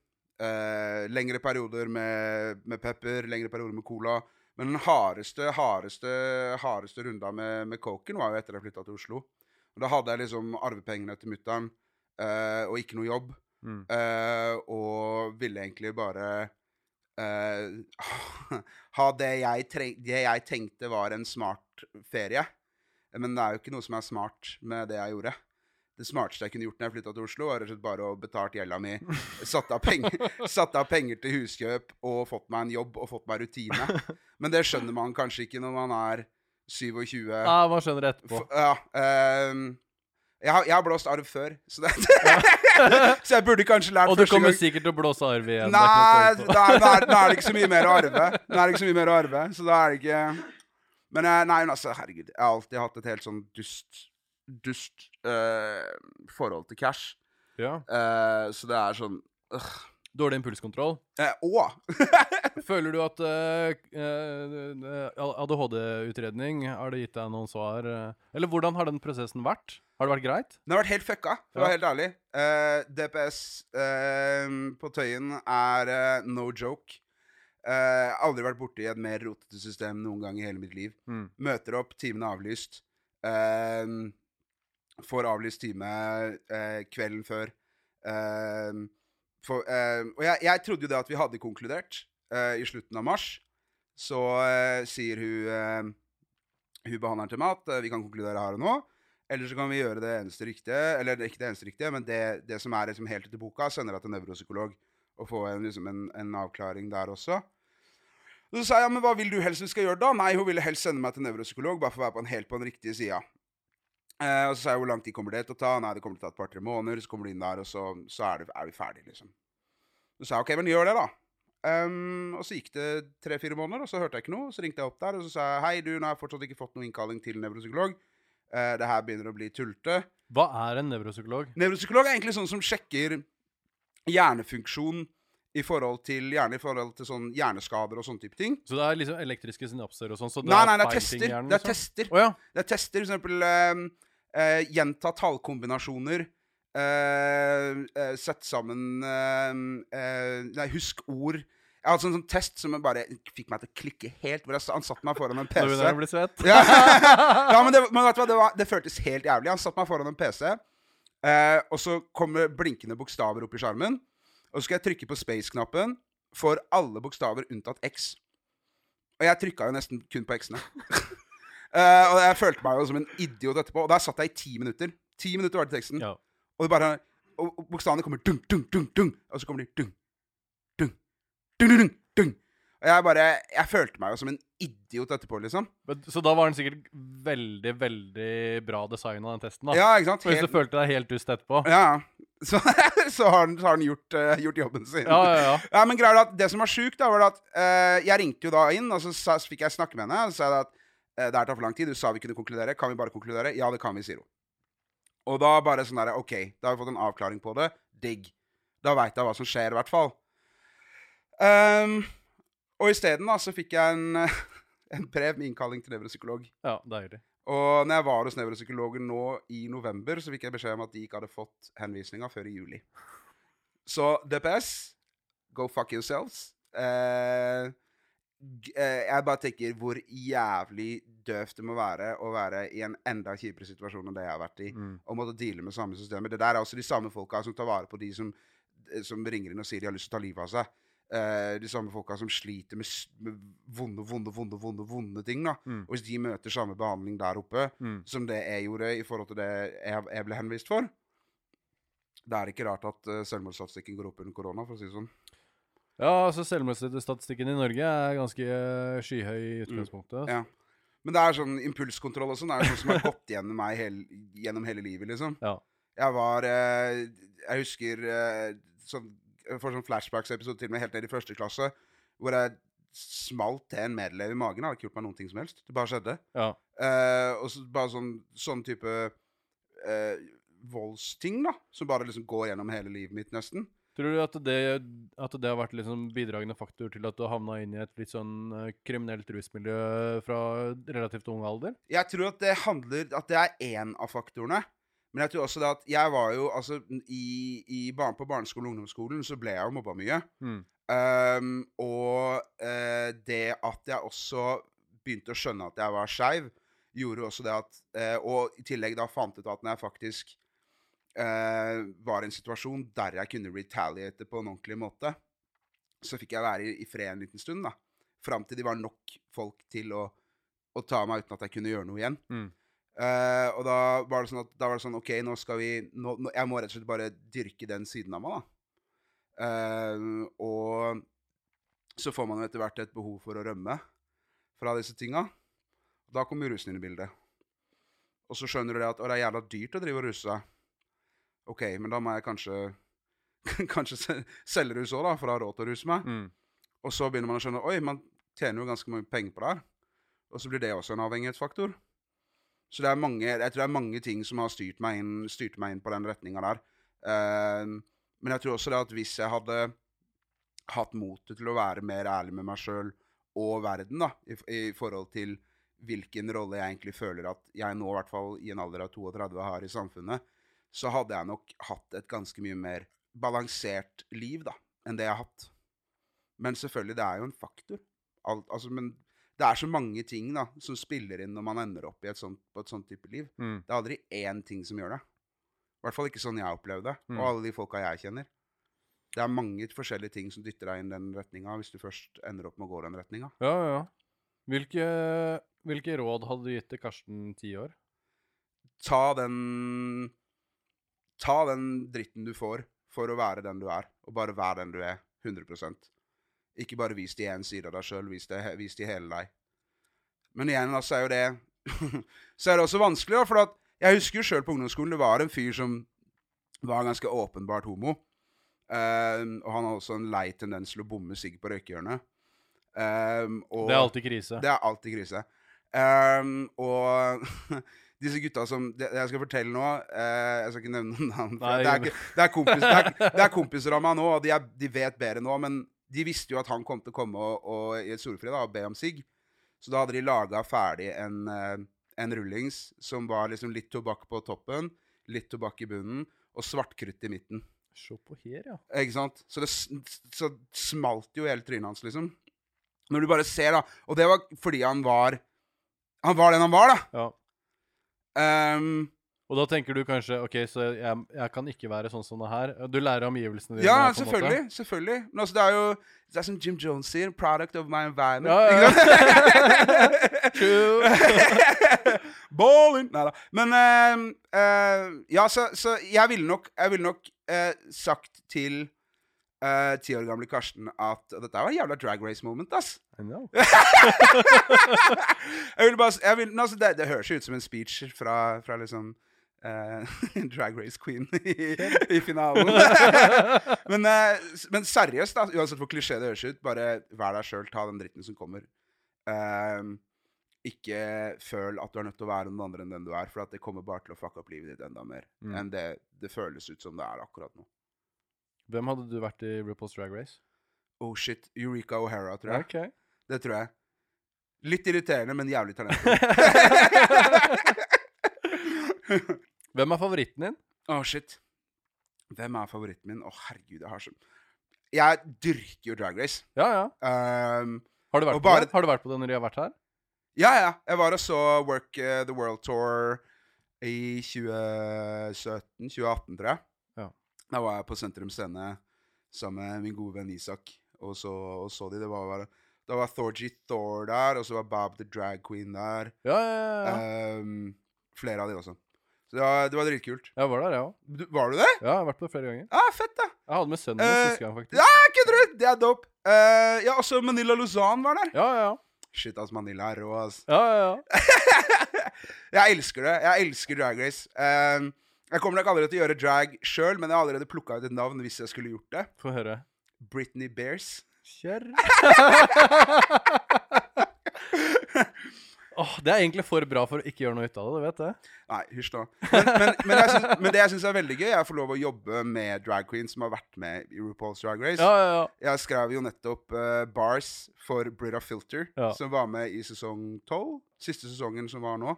lengre perioder med, med pepper, lengre perioder med cola. Men den hardeste, hardeste, hardeste runda med, med coken var jo etter jeg flytta til Oslo. Og da hadde jeg liksom arvepengene til mutter'n og ikke noe jobb. Mm. Og ville egentlig bare eh, ha det jeg, det jeg tenkte var en smart ferie. Men det er jo ikke noe som er smart med det jeg gjorde. Det smarteste jeg kunne gjort når jeg flytta til Oslo, var bare å betalt gjelda mi, satt av, penger, satt av penger til huskjøp og fått meg en jobb og fått meg rutine. Men det skjønner man kanskje ikke når man er 27. Ja, man skjønner det etterpå. F ja. ehm, jeg, har, jeg har blåst arv før, så, det, så jeg burde kanskje lært Og du kommer gang. sikkert til å blåse arv igjen. Nei, da, da, er- da er det ikke så mye mer å arve. Da er det ikke så mye mer å arve, så da er det ikke Men nei, altså, herregud. Jeg har alltid hatt et helt sånn dust Dust uh, forhold til cash. Ja. Uh, så det er sånn øh. Dårlig impulskontroll. Eh, Å! Føler du at uh, eh, ADHD-utredning har det gitt deg noen svar? eh? Eller hvordan har den prosessen vært? Har det vært greit? Den har vært helt fucka, for å Ja. være helt ærlig. Uh, DPS uh, på Tøyen er eh, no joke. Eh, aldri vært borti et mer rotete system noen gang i hele mitt liv. Mm. Møter opp, timen er avlyst. Eh, får avlyst time eh, kvelden før. Eh, for, uh, og jeg, jeg trodde jo det at vi hadde konkludert uh, i slutten av mars. Så uh, sier hun Hun behandleren til meg at vi kan konkludere her og nå. Eller så kan vi gjøre det eneste riktige, eller ikke det eneste riktige, men det, det som er liksom helt etter boka, sender deg til nevropsykolog og få en, liksom en, en avklaring der også. Og så sa jeg ja, men hva vil du helst vi skal gjøre da? Nei, hun ville helst sende meg til nevropsykolog, bare for å være på en helt på den riktige sida. Eh, og så sa jeg hvor lang tid kommer det til å ta? Nei, det kommer til å ta et par-tre måneder. Så kommer du inn der, og så, så er, det, er vi ferdige, liksom. Så sa jeg OK, men gjør det, da. Um, og så gikk det tre-fire måneder, og så hørte jeg ikke noe. Så ringte jeg opp der og så sa jeg, hei, du, nå har jeg fortsatt ikke fått noen innkalling til nevropsykolog. Uh, det her begynner å bli tullete. Hva er en nevropsykolog? Nevropsykolog er egentlig sånn som sjekker hjernefunksjon i forhold til gjerne i forhold til sånn hjerneskader og sånne type ting. Så det er liksom elektriske synapser og sånn? Så Nei, nei, det er tester. hjernen, Det er liksom? tester. Oh, ja. Det er tester, for eksempel eh, eh, gjenta tallkombinasjoner. eh, eh, Sett sammen eh, eh, Nei, husk ord. Jeg hadde sånn, sånn test som bare fikk meg til å klikke helt. Hvor han satte meg foran en Nå PC. begynner jeg å. Ja, ja men, det, men vet du hva, det, var, det føltes helt jævlig. Han satte meg foran en PC, eh, og så kommer blinkende bokstaver opp i skjermen. Og så skal jeg trykke på space-knappen for alle bokstaver unntatt X. Og jeg trykka jo nesten kun på X-ene. Eh, og jeg følte meg jo som en idiot etterpå. Og der satt jeg i ti minutter. Ti minutter var det teksten. Ja. Og det bare Og og bokstavene kommer dung, dung, dung, dung. Og så kommer de dung, dung, dung, dung, dung, dung. Og jeg bare Jeg følte meg jo som en idiot etterpå, liksom. Men- Så da var den sikkert veldig, veldig bra designa, den testen. da Ja, ikke sant? Helt... Hvis du følte deg helt dust etterpå. ja. Så, så har den, så har den gjort, uh, gjort jobben sin. Ja, ja, ja. Ja, men greia er at Det som var sjukt, da, var at uh, jeg ringte jo da inn, og så, så fikk jeg snakke med henne. Og så sa jeg at det her tar for lang tid. Du sa vi kunne konkludere. Kan vi bare konkludere? Ja, det kan vi, sier hun. Og da bare sånn der, OK, da har vi fått en avklaring på det. Digg. Da veit jeg hva som skjer, i hvert fall. Um, og isteden så fikk jeg en, en brev med innkalling til nevropsykolog. ja deilig. Og når jeg var hos nevropsykologen nå i november, så fikk jeg beskjed om at de ikke hadde fått henvisninga før i juli. Så DPS, go fuck yourselves. Eh, eh, jeg bare tenker hvor jævlig døvt det må være å være i en enda kjipere situasjon enn det jeg har vært i. Mm. Og måtte deale med samme systemer. Det der er også de samme folka som tar vare på de som, eh, som ringer inn og sier de har lyst til å ta livet av seg. Uh, de samme folka som sliter med, med vonde, vonde, vonde, vonde, vonde ting. da. Mm. Og hvis de møter samme behandling der oppe Mm. som det jeg gjorde i forhold til det jeg, jeg ble henvist for, det er ikke rart at uh, selvmordsstatistikken går opp under korona, for å si det sånn. Ja, altså Selvmordsstatistikken i Norge er ganske eh, skyhøy i utgangspunktet. Mm. Ja. Men det er sånn impulskontroll og sånn. Det er noe som har gått gjennom meg hel, gjennom hele livet, liksom. Ja. Jeg var eh, Jeg husker eh, sånn, får sånn flashbacks-episode til og med helt ned i første klasse, hvor jeg smalt til en medelev i magen. Jeg hadde ikke gjort meg noen ting som helst. Det bare skjedde. Ja. Eh, og så bare sånn, sånn type eh, voldsting, da. Som bare liksom går gjennom hele livet mitt, nesten. Tror du at det, at det har vært liksom bidragende faktor til at du havna inn i et litt sånn eh, kriminelt rusmiljø fra relativt ung alder? Jeg tror at det handler At det er én av faktorene. Men jeg tror også det at jeg var jo altså i, i barn, På barneskolen og ungdomsskolen så ble jeg jo mobba mye. Mm. Um, og uh, det at jeg også begynte å skjønne at jeg var skeiv, gjorde også det at uh, Og i tillegg da fant ut at når jeg faktisk eh, var i en situasjon der jeg kunne retaliate på en ordentlig måte, så fikk jeg være i, i fred en liten stund. da. Fram til de var nok folk til å, å ta meg uten at jeg kunne gjøre noe igjen. Mm. Uh, og da var det sånn at da var det sånn OK, nå skal vi nå, nå, Jeg må rett og slett bare dyrke den siden av meg, da. Uh, og så får man jo etter hvert et behov for å rømme fra disse tinga. Da kommer rusen inn i bildet. Og så skjønner du det at det er jævla dyrt å drive og ruse seg. OK, men da må jeg kanskje Kanskje selge rus òg, da, for å ha råd til å ruse meg. Mm. Og så begynner man å skjønne Oi, man tjener jo ganske mye penger på det her. Og så blir det også en avhengighetsfaktor. Så det er mange, jeg tror det er mange ting som har styrt meg inn, styrt meg inn på den retninga der. Uh, men jeg tror også det at hvis jeg hadde hatt motet til å være mer ærlig med meg sjøl og verden, da, i, i forhold til hvilken rolle jeg egentlig føler at jeg nå, i hvert fall i en alder av 32, har i samfunnet, så hadde jeg nok hatt et ganske mye mer balansert liv da, enn det jeg har hatt. Men selvfølgelig, det er jo en faktor. Alt, altså, men det er så mange ting da, som spiller inn når man ender opp i et sånt, på et sånt type liv. Mm. Det er aldri én ting som gjør det. I hvert fall ikke sånn jeg opplevde det, Mm. og alle de folka jeg kjenner. Det er mange forskjellige ting som dytter deg inn den retninga, hvis du først ender opp med å gå den retninga. Ja, ja, ja. Hvilke, hvilke råd hadde du gitt til Karsten ti år? Ta den Ta den dritten du får for å være den du er, og bare vær den du er. 100 Ikke bare vis de én side av deg sjøl, vis, de hele deg. Men igjen, altså, er jo det Så er det også vanskelig, da, for at jeg husker jo sjøl på ungdomsskolen det var en fyr som var ganske åpenbart homo. Ehm, og han har også en lei tendens til å bomme sigg på røykehjørnet. Ehm, og- Det er alltid krise. det er alltid krise. Ehm, og disse gutta som det, Jeg skal fortelle nå eh, Jeg skal ikke nevne noen navn. Nei, Det er, det, er kompis, det, er, det er kompiser av meg nå, og de, de vet bedre nå. Men de visste jo at han kom til å komme og, og, i et solfri da, og be om sigg. Så da hadde de laga ferdig en, eh, en rullings som var liksom litt tobakk på toppen, litt tobakk i bunnen og svartkrutt i midten. Se på her, ja. Ikke sant? Så det så smalt jo hele trynet hans, liksom. Når du bare ser, da. Og det var fordi han var Han var den han var, da. ja. Ehm, Og da tenker du kanskje OK, så jeg, jeg kan ikke være sånn som det her. Du lærer omgivelsene dine. ja, en måte. selvfølgelig. Selvfølgelig. Men altså, det er jo Det er som Jim Jones sier. 'Product of my environment'. Ja, ja, True. Ballin'! Nei da. Men uh, uh, Ja, så, så jeg ville nok, jeg ville nok uh, sagt til eh, ti år gamle Karsten at dette var en jævla drag race moment, ass. I know. jeg vil bare jeg vil, altså, det, det høres jo ut som en speech fra, fra liksom uh, Drag Race Queen i, i finalen. men, uh, men seriøst, da, uansett hvor klisjé det høres ut, bare vær deg sjøl, ta den dritten som kommer. Ehm, ikke føl at du er nødt til å være noen andre enn den du er, for det kommer bare til å fucke opp livet ditt enda mer Mm. enn det det føles ut som det er akkurat nå. Hvem hadde du vært i RuPaul's Drag Race? Oh shit, Eureka O'Hara, tror jeg. Okay. Det tror jeg. Litt irriterende, men jævlig talentfull. Hvem er favoritten din? Å, shit. Hvem er favoritten min? Å, herregud, jeg har så Jeg dyrker jo Drag Race. Ja, ja. Um, Har du vært på bare- det? Har du vært på det når de har vært her? ja, ja. Jeg var og så Work uh, the World Tour i 2017-2018, tror jeg. Ja. Da var jeg på Sentrum Scene sammen med min gode venn Isak, og så, og så de. Det var, bare- da var Thorgy Thor der, og så var Bob the Drag Queen der. Ja, ja, ja. Um, flere av de også. Så det var, det var dritkult. Jeg var der, jeg òg. Var du det? Ja, jeg har vært på det flere ganger. Ja, fett, da. Jeg hadde med sønnen min uh, siste gang, faktisk. Ja, kødder du? Det er dope. Uh, ja, også Manila Luzan var der. Ja, ja, ja. Shit, ass, Manila er rå, ass. ja, ja, ja. jeg elsker det. Jeg elsker Drag Race. Eh, jeg kommer nok aldri til å gjøre drag sjøl, men jeg har allerede plukka ut et navn hvis jeg skulle gjort det. Få høre. Britney Bears. Kjør. oh, det er egentlig for bra for å ikke gjøre noe ut av det, du vet det? Nei, hysj nå. Men, men, men, jeg syns- men det jeg syns er veldig gøy, er å få lov å jobbe med drag queens som har vært med i RuPaul's Drag Race. Ja, ja, ja. Jeg skrev jo nettopp uh, bars for Brita Filter, Ja. som var med i sesong 12. Siste sesongen som var nå.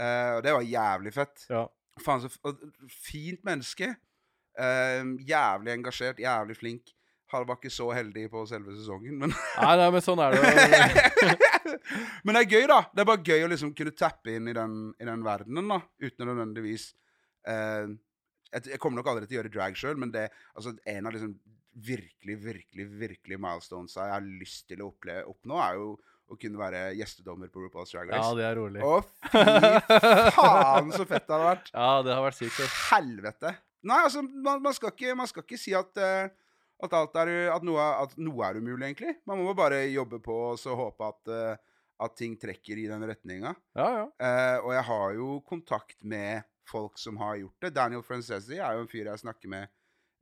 Uh, og det var jævlig fett. ja. Faen, så fint menneske. Eh, jævlig engasjert, jævlig flink. Han var ikke så heldig på selve sesongen, men Nei, nei, men sånn er det. Men det er gøy, da. Det er bare gøy å liksom kunne tappe inn i den, i den verdenen, da. Uten å nødvendigvis eh, jeg, jeg kommer nok aldri til å gjøre drag sjøl, men det altså en av liksom virkelig, virkelig, virkelig milestones jeg har lyst til å oppleve, oppnå, er jo å kunne være gjestedommer på RuPaul's Drag Ja, det er rolig. Å, fy faen, så fett det hadde vært. Ja, det har vært sykt. Helvete. Nei, altså, man, man, skal, ikke, man skal ikke si at, uh, at, alt er, at, noe, at noe er umulig, egentlig. Man må bare jobbe på og så håpe at, uh, at ting trekker i den retninga. Ja, ja. Uh, og jeg har jo kontakt med folk som har gjort det. Daniel Francesi er jo en fyr jeg snakker med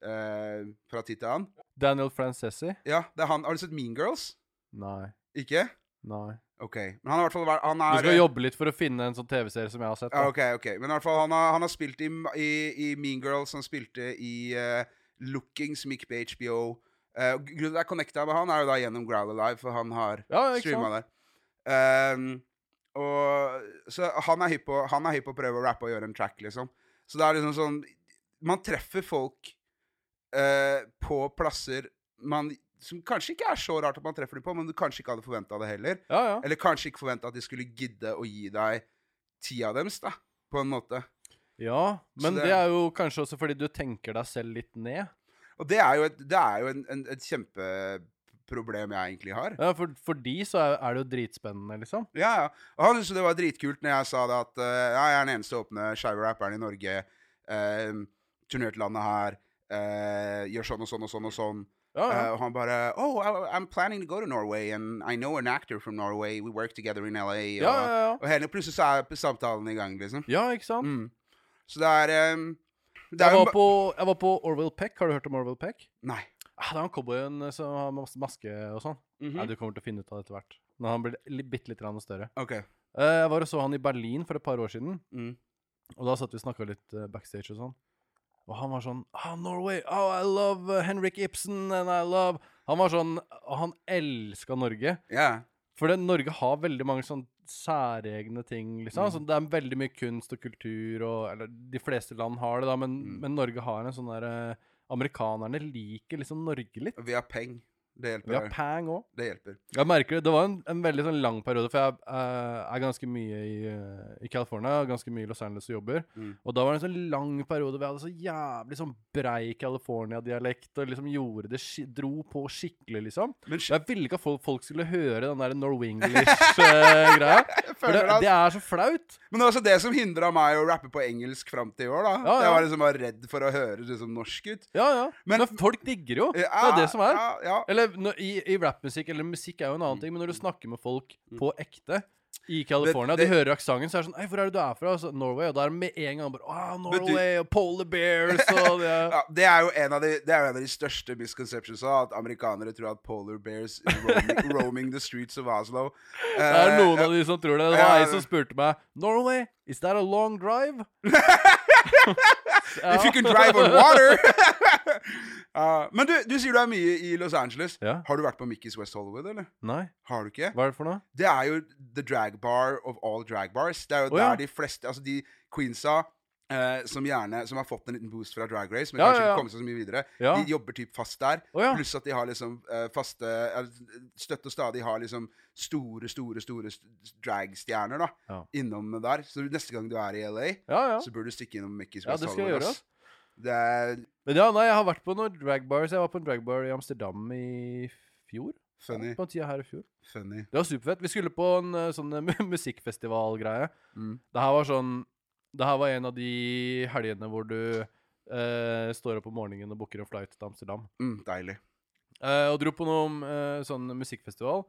fra tid til annen. Daniel Francesi? Ja, det er han. Har du sett Mean Girls? Nei. Ikke? Nei. OK. Men han har i hvert fall vært han Du er, skal jobbe litt for å finne en sånn TV-serie som jeg har sett. Da. OK, ok. Men i hvert fall han har, han har spilt i, i, i Mean Girls, han spilte i uh, Looking, som gikk på HBO. Uh, grunnen til at jeg connecta med han, er jo da gjennom Growl Alive, for han har Ja, streama der. Um, og, så han er hypp på Han er hypp på å prøve å rappe og gjøre en track, liksom. Så det er liksom sånn Man treffer folk uh, på plasser man, som kanskje ikke er så rart at man treffer dem på, men du kanskje ikke hadde forventa det heller. Ja, ja. Eller kanskje ikke forventa at de skulle gidde å gi deg tida deres, da. På en måte. Ja, men det- det er jo kanskje også fordi du tenker deg selv litt ned. Og det er jo et, det er jo en, en, et kjempeproblem jeg egentlig har. Ja, for, for de så er, er det jo dritspennende, liksom. Ja, ja. Og han syntes det var dritkult når jeg sa det at uh, ja, jeg er den eneste åpne skeive rapperen i Norge. Uh, turnert landet her. Uh, gjør sånn og sånn og sånn og sånn. Ja, yeah. uh, han bare Oh, I, I'm planning to go to Norway, and I know an actor from Norway. We work together in LA. Og, ja, ja, ja. og henne plutselig så er samtalen i gang, liksom. ja, ikke sant? Mm. Så det er um, det er Jeg var, på, jeg var på Orwell Peck. Har du hørt om Orwell Peck? Nei. Ah, det er han cowboyen eh, som har masse maske og sånn. Mhm. Nei, Du kommer til å finne ut av det etter hvert. Når han blir li- bitte litt større. OK. Uh, Jeg var og så han i Berlin for et par år siden. Mm. Og da satt vi og snakka litt eh, backstage og sånn. Og han var sånn ah, Norway, oh, I love uh, Henrik Ibsen, and I love Han var sånn Og han elska Norge. Ja. For det, Norge har veldig mange sånn særegne ting, liksom. Mm. Så det er veldig mye kunst og kultur og Eller de fleste land har det, da, men, Mm. men Norge har en sånn derre Amerikanerne liker liksom Norge litt. Vi har peng. Det hjelper. Vi har pang òg. Det hjelper. Jeg merker det. Det var en, en veldig sånn lang periode, for jeg uh, er ganske mye i, uh, i California, ganske mye i Los Angeles og jobber. Mm. Og da var det en sånn lang periode hvor jeg hadde så jævlig sånn brei California-dialekt og liksom gjorde det Dro på skikkelig, liksom. Men sk jeg ville ikke at folk, folk skulle høre den der Norwenglish-greia. for det, det er så flaut. Men det var også det som hindra meg å rappe på engelsk fram til i år. da Ja, ja. Jeg var liksom bare redd for å høres liksom norsk ut. Ja, ja. Men- Men, folk digger jo. det er det som er. Ja, ja. Eller når, i, i rappmusikk, eller musikk er jo en annen ting, men når du snakker med folk på ekte i California, Det- det- de hører aksenten, så er det sånn Ei, hvor er det du er fra? Altså, Norway. Og da er det med en gang bare Ah, Norway og Polar Bears og det Ja, det er jo en av de, det er jo en av de største misconceptionsa, at amerikanere tror at polar bears roaming, roaming the streets of Oslo. Det er noen uh, av de som tror det. Det var ei uh, som spurte meg Norway, is that a long drive? If you can drive on water! Uh, men du, du sier du er mye i Los Angeles. Ja. Har du vært på Mickey's West Hollywood, eller? Nei, Har du ikke? hva er det for noe? Det er jo the drag bar of all drag bars. Det er jo ja. der de fleste Altså de queensa Uh, som gjerne Som har fått en liten boost fra Drag Race, men Ja, kanskje ja, ja. ikke kommet seg så mye videre. Ja. De jobber typ fast der. Oh, ja. Pluss at de har liksom uh, faste uh, Støtt og stadig har liksom store, store, store dragstjerner da Ja. innom der. Så neste gang du er i LA, Ja, ja. så bør du stikke innom Mickey's Ja, West det skal jeg Hollywood. Det er Men ja, nei, jeg har vært på noen drag bars. Jeg var på en drag bar i Amsterdam i fjor. funny. På en tida her i fjor. Funny. Det var superfett. Vi skulle på en eh, sånn eh, musikkfestivalgreie. Mm. Det her var sånn Det her var en av de helgene hvor du eh, står opp om morgenen og booker en flight til Amsterdam. Mm, deilig. Eh, og dro på noen eh, sånn musikkfestival.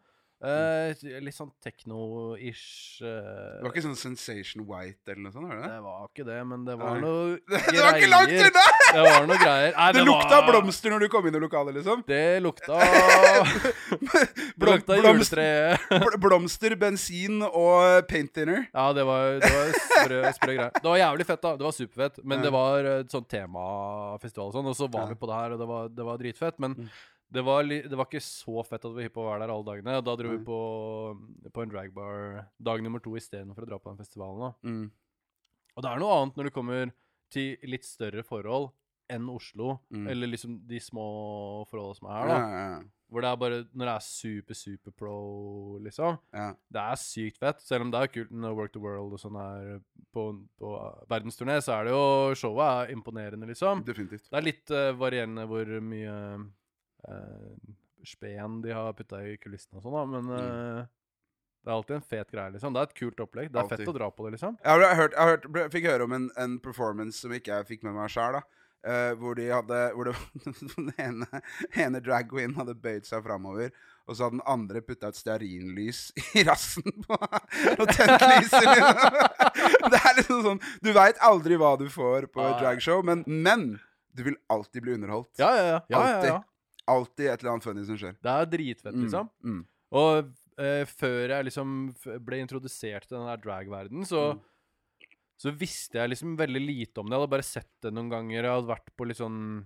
Eh, litt sånn techno-ish Det eh, var ikke sånn Sensation White eller noe sånt? var det det? Det var ikke det, men det var Nei. noe Det var ikke langt greier. unna! Det var noe greier. Nei, Det lukta var- blomster når du kom inn i lokalet, liksom. Det lukta Det Blom, lukta blomster, juletre. blomster, bensin og paint dinner. Ja, det var, det var sprø, sprø greier. Det var jævlig fett, da. Det var superfett. Men Ja. det var sånn temafestival og sånn, og så var Ja. vi på det her, og det var, det var dritfett. Men Mm. Det, var det var ikke så fett at vi på å være der alle dagene. Da dro Nei. vi på, på en dragbar dag nummer to istedenfor å dra på den festivalen. Da. Mm. Og det er noe annet når du kommer til litt større forhold enn Oslo, Mm. eller liksom de små forholdene som er her, Ja, da. ja, Hvor det er bare Når det er super, super pro, liksom. ja. Det er sykt fett, selv om det er kult når Work the World og sånn er på, på verdensturné, så er det jo Showet er imponerende, liksom. Definitivt. Det er litt uh, varierende hvor mye uh, spen de har putta i kulissene og sånn, da, men eh, det er alltid en fet greie, liksom. Det er et kult opplegg. Det er Alltid. fett å dra på det, liksom. Jeg har hørt, jeg har hørt, fikk høre om en, en performance som ikke jeg fikk med meg sjøl. Uh, hvor de hadde Hvor det, den ene, ene drag queen hadde bøyd seg framover, og så hadde den andre putta et stearinlys i rassen på og tent lyset. Liksom. Det er liksom sånn Du veit aldri hva du får på et dragshow, men, men du vil alltid bli underholdt. Ja, ja, ja. ja, ja, ja. Alltid et eller annet funny som skjer. Det er dritfett, Mm, liksom. mm. Og eh, før jeg liksom ble introdusert til den der drag-verdenen, så, Mm. så visste jeg liksom veldig lite om det. Jeg hadde bare sett det noen ganger. Jeg hadde vært på litt sånn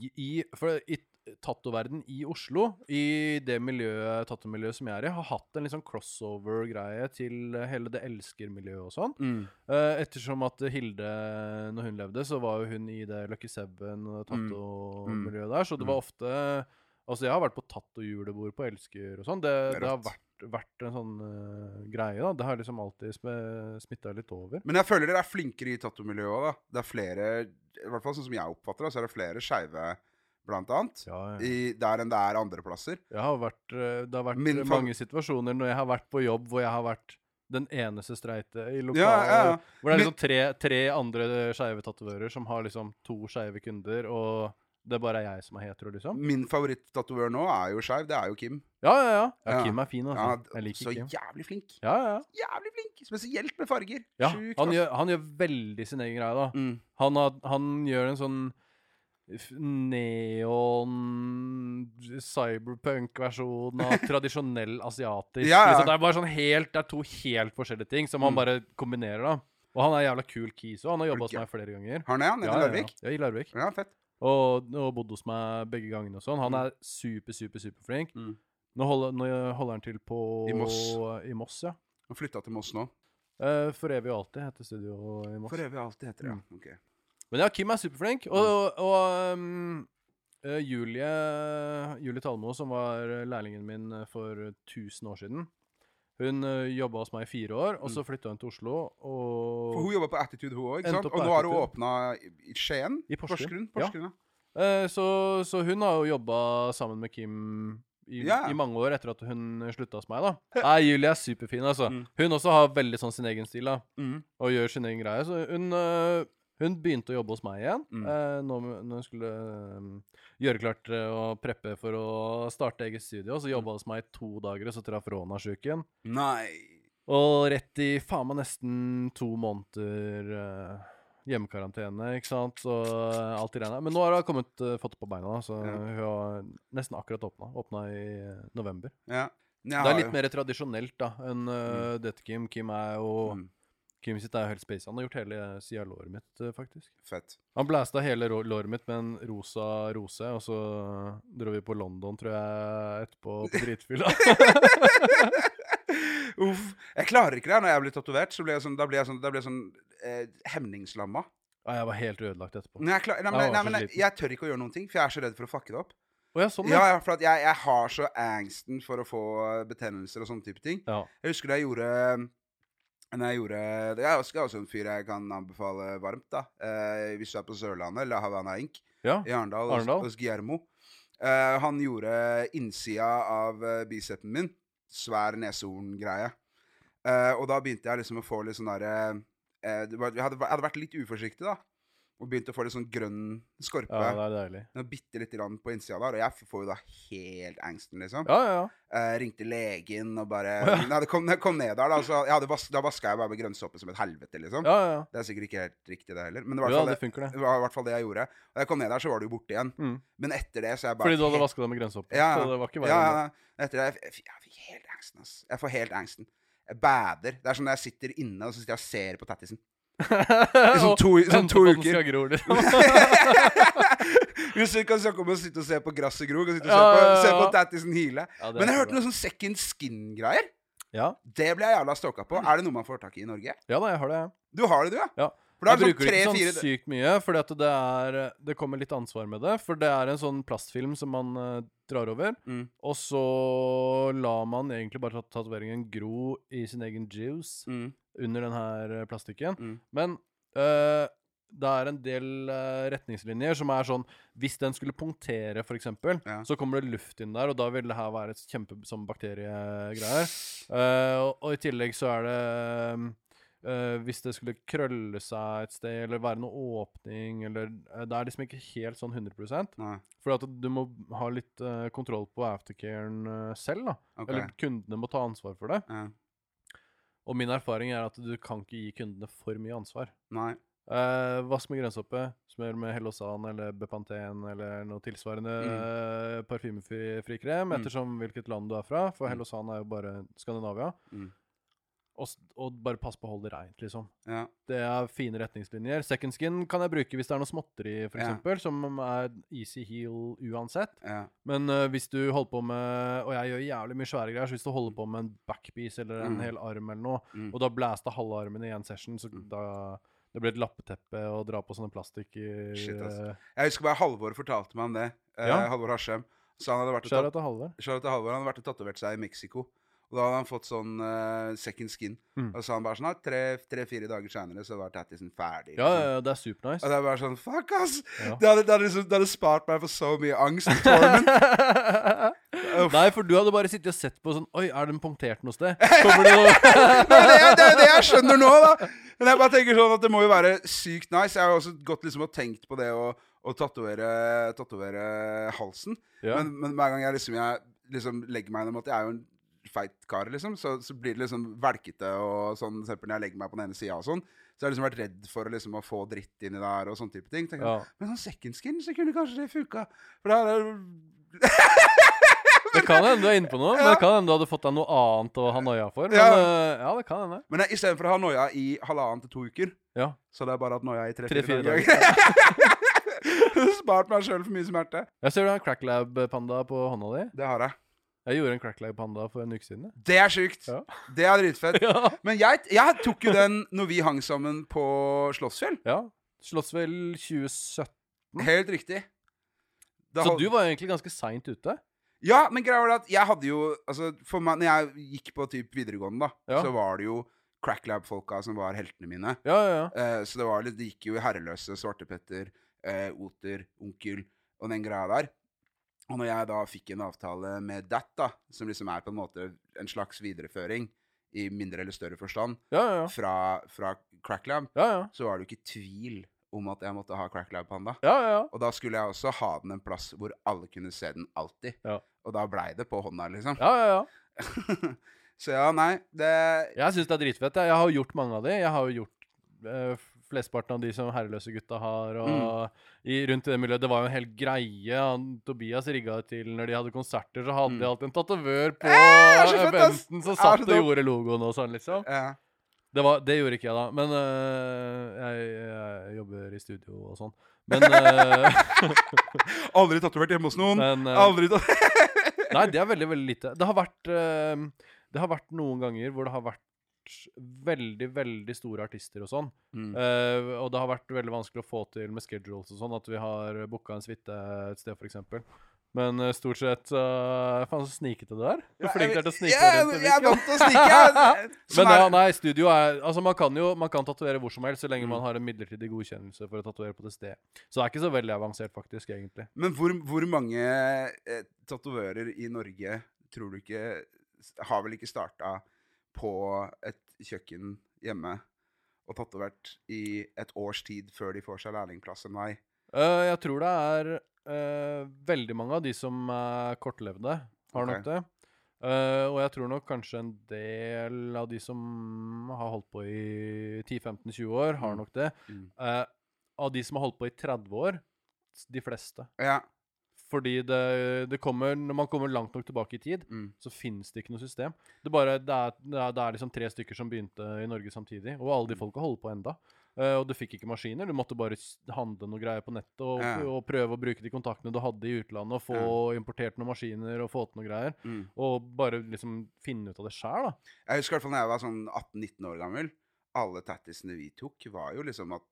i, i- For i tattoverden i Oslo, i det miljøet, tattomiljøet som jeg er i, har hatt en litt sånn crossover-greie til eh, hele det elsker-miljøet og sånn. Mm. Eh, ettersom at Hilde, når hun levde, så var jo hun i det Lucky Seven og Mm. tatto-miljøet der. Så det var ofte Altså, jeg har vært på tattojulebord på Elsker og sånn. Det, Det det har vært, vært en sånn uh, greie, da. Det har liksom alltid smitta litt over. Men jeg føler dere er flinkere i tattomiljøet òg, da. Det er flere, i hvert fall sånn som jeg oppfatter det, så er det flere skeive, blant annet, Ja, ja. i, der enn det er andre plasser. Har vært, eh, det har vært Min mange situasjoner når jeg har vært på jobb hvor jeg har vært den eneste streite i lokalet. ja, ja. Hvor det er liksom tre, tre andre skeive tatovører som har liksom to skeive kunder, og det er bare jeg som er hetero, liksom. Min favoritt-tatovør nå er jo skeiv. Det er jo Kim. Ja, ja, ja. ja. Kim er fin, altså. jeg liker så Kim. jævlig flink. Ja, ja. Jævlig flink! Spesielt med farger. ja Sjukt, han, han gjør veldig sin egen greie, da. mm. Han, har, han gjør en sånn neon cyberpunk-versjon av tradisjonell asiatisk. Ja, ja. Liksom. Det er bare sånn helt Det er to helt forskjellige ting som han Mm. bare kombinerer, da. Og han er jævla kul kis òg. Han har jobba hos meg flere ganger. Han er Han Ja, i ja, ja. Larvik? ja, i Larvik. Ja, fett. Og, og bodd hos meg begge gangene og sånn. Han Mm. er super, super, superflink. Mm. Nå holder, nå holder han til på I Moss. I Moss, ja. Han flytta til Moss nå. Uh, for evig og alltid heter studio i Moss. For evig og alltid heter det, Mm. ja. Men ja, Kim er superflink. Og, og, og um, eh, Julie, Julie Talmo, som var lærlingen min eh, for 1000 år siden Hun uh, jobba hos meg i fire år, og så flytta hun til Oslo. Og For hun jobba på Attitude, hun òg. Og nå har hun åpna i Skien. I Porsgrunn. Porsgrunn, ja. uh, så, så hun har jo jobba sammen med Kim i, yeah. i mange år etter at hun slutta hos meg. da Nei, Julie er superfin, altså. Mm. Hun også har veldig sånn sin egen stil da Mm. og gjør sin egen greie. Så hun, øh, hun begynte å jobbe hos meg igjen Mm. eh, nå når hun skulle øh, gjøre klart å og preppe for å starte eget studio. Så jobba hos meg i to dager, og så traff Rona-sjuken. Nei. Og rett i faen meg nesten to måneder øh, hjemmekarantene, ikke sant. Så øh, alt i regnet. Men nå har hun kommet, uh, fått det på beina, da, så Ja. hun har nesten akkurat åpna. Åpna i uh, november. Ja. Det er litt jo- mer tradisjonelt da enn øh, dette, Kim. Kim er jo mm. Kim sitt er jo helt space. Han har gjort hele sida av låret mitt, øh, faktisk. Fett. Han blæsta hele låret mitt med en rosa rose, og så dro vi på London, tror jeg, etterpå på dritfylla. Uff. Jeg klarer ikke det når jeg blir tatovert. Så blir jeg sånn, da blir jeg sånn, blir jeg sånn eh, hemningslamma. Ja, jeg var helt ødelagt etterpå. Nei, jeg, klar, nei, men, nei, men jeg, jeg tør ikke å gjøre noen ting, for jeg er så redd for å fucke det opp. Oh, ja, sånn, Ja, ja, for jeg, jeg har så angsten for å få betennelser og sånne type ting. ja. Jeg husker da jeg gjorde jeg gjorde, Det er også, også en fyr jeg kan anbefale varmt. da eh, Hvis du er på Sørlandet, eller Havana Ink Ja. i Arendal, Arendal. hos Guillermo. Eh, han gjorde innsida av uh, bicepen min. Svær neshorngreie. Eh, og da begynte jeg liksom å få litt sånn derre eh, jeg hadde vært litt uforsiktig, da. Og begynte å få litt sånn grønn skorpe. ja, det er deilig. Ja. Bitte lite grann på innsida der. Og jeg får jo da helt angsten, liksom. Ja, ja, ja. Eh, ringte legen og bare Nei, det kom, det kom ned der, da, så hadde vas da vaska jeg bare med grønnsåpe som et helvete, liksom. ja, ja. ja. Det er sikkert ikke helt riktig, det heller. Men det var i ja hvert fall det det, var i hvert fall det jeg gjorde. Og da jeg kom ned der, så var jo borte igjen. Mm. Men etter det så jeg bare Fordi du hadde helt- vaska deg med grønnsåpe. Ja, Så det var ikke ja, det. ja, etter det jeg, jeg, jeg fikk helt angsten, ass. Jeg får helt angsten. Jeg bader. Det er som når jeg sitter inne og så sitter jeg og ser på tattisen. I sånn to, sånn to uker. gro, liksom. Hvis du kan snakke om å sitte og se på gresset gro, kan sitte og Ja, se på, ja, ja. på tattisen hile. Ja, Men jeg hørte noe sånn second skin-greier. Ja. Det ble jeg jævla stalka på. Er det noe man får tak i i Norge? ja da, jeg har det. Du har det, du, ja? Ja. For det Jeg bruker sånn bruker det ikke tre-fire sånn sykt mye, at det er Det kommer litt ansvar med det. For det er en sånn plastfilm som man uh, drar over, Mm. og så lar man egentlig bare tat- tatoveringen gro i sin egen juice Mm. Under den her eh, plastikken. Mm. Men eh, det er en del eh, retningslinjer som er sånn Hvis den skulle punktere, f.eks., Ja. så kommer det luft inn der, og da vil det her være et kjempe sånn bakteriegreier. Uh, og, og i tillegg så er det Uh, Hvis det skulle krølle seg et sted, eller være noe åpning, eller uh, Det er liksom ikke helt sånn 100 Nei. For at du må ha litt uh, kontroll på aftercaren selv, da. okay. Eller kundene må ta ansvar for det. Ja. Og min erfaring er at du kan ikke gi kundene for mye ansvar. Nei. Eh, vask med grønnsåpe, smør med Hellosan eller Bepanten eller noe tilsvarende mm. parfymefri krem, Mm. ettersom hvilket land du er fra. For Mm. Hellosan er jo bare Skandinavia. Mm. Og, og bare pass på å holde det reint, liksom. Ja. Det er fine retningslinjer. Second skin kan jeg bruke hvis det er noe småtteri, for Ja. eksempel, som er easy heal uansett. Ja. Men uh, hvis du holder på med Og jeg gjør jævlig mye svære greier, så hvis du holder på med en backpiece eller en Mm. hel arm eller noe, Mm. og da blæsta halve armen i én session, så Mm. da Det blir et lappeteppe å dra på sånne plastikk i Shit, eh, Jeg husker bare Halvor fortalte meg om det. Eh, Ja. Halvor Harsem. Så han hadde vært og tatt- Halvor. Han hadde vært og tatovert seg i Mexico. Og da hadde han fått sånn uh, second skin. Mm. Og så han bare sånn tre- Tre-fire dager seinere så var tattisen ferdig. Ja, ja, ja, det er supernice. Og det er bare sånn Fuck, ass! Ja. Det, hadde, det, hadde liksom, det hadde spart meg for så mye angst. og Torment. Nei, for du hadde bare sittet og sett på sånn Oi, er den punktert noe sted? Kommer det noe det, er det, det er det jeg skjønner nå, da. Men jeg bare tenker sånn at det må jo være sykt nice. Jeg har jo også gått liksom og tenkt på det å, å tatovere halsen. Ja. Men, men hver gang jeg liksom, jeg liksom legger meg gjennom at jeg er jo en feit kar, liksom, så, så blir det liksom velkete og sånn, selv når jeg legger meg på den ene sida og sånn. Så jeg har liksom vært redd for å, liksom, å få dritt inni der og sånne type ting. Tenker, ja. Men sånn second skin, så kunne kanskje det funka. For det her er Det kan hende du er inne på noe, men det kan hende du hadde fått deg noe annet å ha noia for. Men Ja. eh, ja, det kan hende. Men jeg- istedenfor å ha noia i halvannen til to uker, Ja. så det er bare hatt noia i tre-fire dager. Spart meg sjøl for mye smerte. Jeg ser du har en cracklab-panda på hånda di. Det har jeg. Jeg gjorde en cracklag panda for en uke siden. Det er sjukt. Ja. Det er dritfett. Ja. Men jeg, jeg tok jo den når vi hang sammen på Slottsfjell. ja. Slottsfjell 2017. Helt riktig. Da Så du var egentlig ganske seint ute? Ja, men greia var det at jeg hadde jo Altså, for meg, når jeg gikk på typ videregående, da, Ja. så var det jo Cracklab-folka som var heltene mine. Ja, ja, ja. Eh, så det var litt Det gikk jo i Herreløse, Svartepetter, eh, Oter, Onkel og den greia der. Og når jeg da fikk en avtale med Dat, da, som liksom er på en måte en slags videreføring, i mindre eller større forstand, Ja, ja, ja. fra, fra Cracklab, ja, ja. så var det jo ikke tvil om at jeg måtte ha Cracklab Panda. ja, ja, ja. Og da skulle jeg også ha den en plass hvor alle kunne se den alltid. Ja. Og da blei det på hånda, liksom. ja, ja, ja. så ja, nei, det Jeg syns det er dritfett. Jeg har jo gjort mange av de. Jeg har jo gjort eh, flesteparten av de som herreløse gutta har. Og Mm. i, rundt i det miljøet. Det var jo en hel greie. Han, Tobias rigga til når de hadde konserter, så hadde Mm. de alltid en tatovør på Eh, eventen som satt og gjorde logoen og sånn, liksom. ja. Det, var, det gjorde ikke jeg, da. Men øh, jeg, jeg jobber i studio og sånn. Men, øh, Aldri tatovert hjemme hos noen. men øh, Aldri Nei, det er veldig, veldig lite. Det har vært Det har vært noen ganger hvor det har vært veldig, veldig store artister og sånn. mm. Uh, og det har vært veldig vanskelig å få til med schedules og sånn, at vi har booka en suite et sted, f.eks. Men uh, stort sett uh, Faen, så snikete du er. Hvor flink du er til å snike deg rundt Jeg er vant til å snike. Men ja, nei, studio er Altså, man kan jo Man kan tatovere hvor som helst så lenge Mm. man har en midlertidig godkjennelse for å tatovere på det stedet. Så det er ikke så veldig avansert, faktisk, egentlig. Men hvor, hvor mange eh, tatovører i Norge tror du ikke Har vel ikke starta på et kjøkken hjemme og tatovert i et års tid før de får seg lærlingplass enn meg? Eh, jeg tror det er uh, veldig mange av de som er kortlevde, har okay. nok det. Uh, og jeg tror nok kanskje en del av de som har holdt på i 10-15-20 år, har Mm. nok det. Mm. Av de som har holdt på i 30 år, de fleste. Ja. Fordi det, det kommer Når man kommer langt nok tilbake i tid, Mm. så finnes det ikke noe system. Det, bare, det, er, det, er, det er liksom tre stykker som begynte i Norge samtidig, og alle de Mm. folka holder på enda. Uh, og du fikk ikke maskiner, du måtte bare handle noe greier på nettet og, Ja. og prøve å bruke de kontaktene du hadde i utlandet, og få importert noen maskiner og få til noe greier. Mm. Og bare liksom finne ut av det sjæl, da. Jeg husker i hvert fall da jeg var sånn 18-19 år gammel. Alle tattisene vi tok, var jo liksom at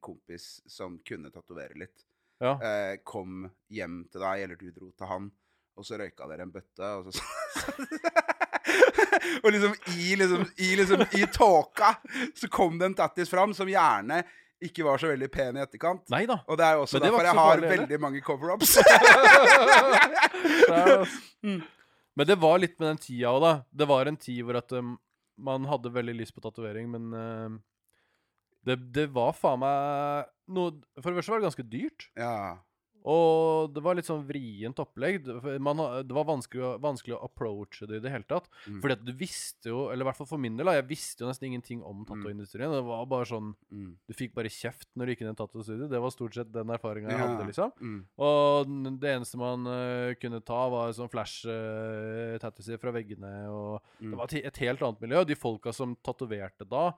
kompis som kunne tatovere litt, Ja. eh, kom hjem til deg, eller du dro til han, og så røyka dere en bøtte, og så Og liksom i, liksom, i, liksom, i tåka så kom det en tattis fram som gjerne ikke var så veldig pen i etterkant. Neida. Og det er også det derfor jeg har farlig veldig mange cover-ups. Er- Mm. Men det var litt med den tida òg, da. Det var en tid hvor at um, man hadde veldig lyst på tatovering, men um, det, det var faen meg noe For det første var det ganske dyrt. ja. Og det var litt sånn vrient opplegg. Man, det var vanskelig, vanskelig å approache det i det hele tatt. Mm. Fordi at du visste jo, eller i hvert fall for min del, jeg visste jo nesten ingenting om tattoo-industrien. Det var bare sånn Mm. Du fikk bare kjeft når du gikk inn i en tattoo-studio. Det var stort sett den erfaringa jeg Ja. hadde, liksom. Mm. Og det eneste man uh, kunne ta, var sånn flash uh, fra veggene. Og Mm. det var et, et helt annet miljø. Og de folka som tatoverte da,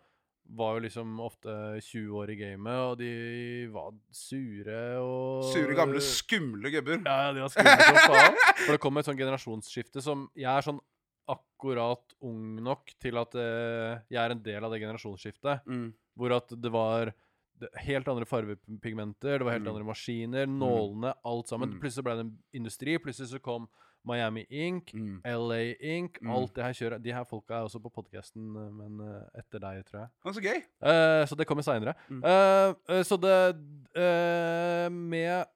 var jo liksom ofte 20 år i gamet, og de var sure og Sure, gamle, skumle gubber. Ja, ja, de var skumle som faen. For det kom et sånn generasjonsskifte som Jeg er sånn akkurat ung nok til at eh, jeg er en del av det generasjonsskiftet. Mm. Hvor at det var det- helt andre fargepigmenter, det var helt Mm. andre maskiner, nålene, alt sammen. Mm. Plutselig ble det en industri. Plutselig så kom Miami Inc., Mm. LA Inc., Mm. alt det her kjøret. De her folka er også på podkasten, men eh, etter deg, tror jeg. Så gøy. Uh, så det kommer seinere. Mm. så det uh, Med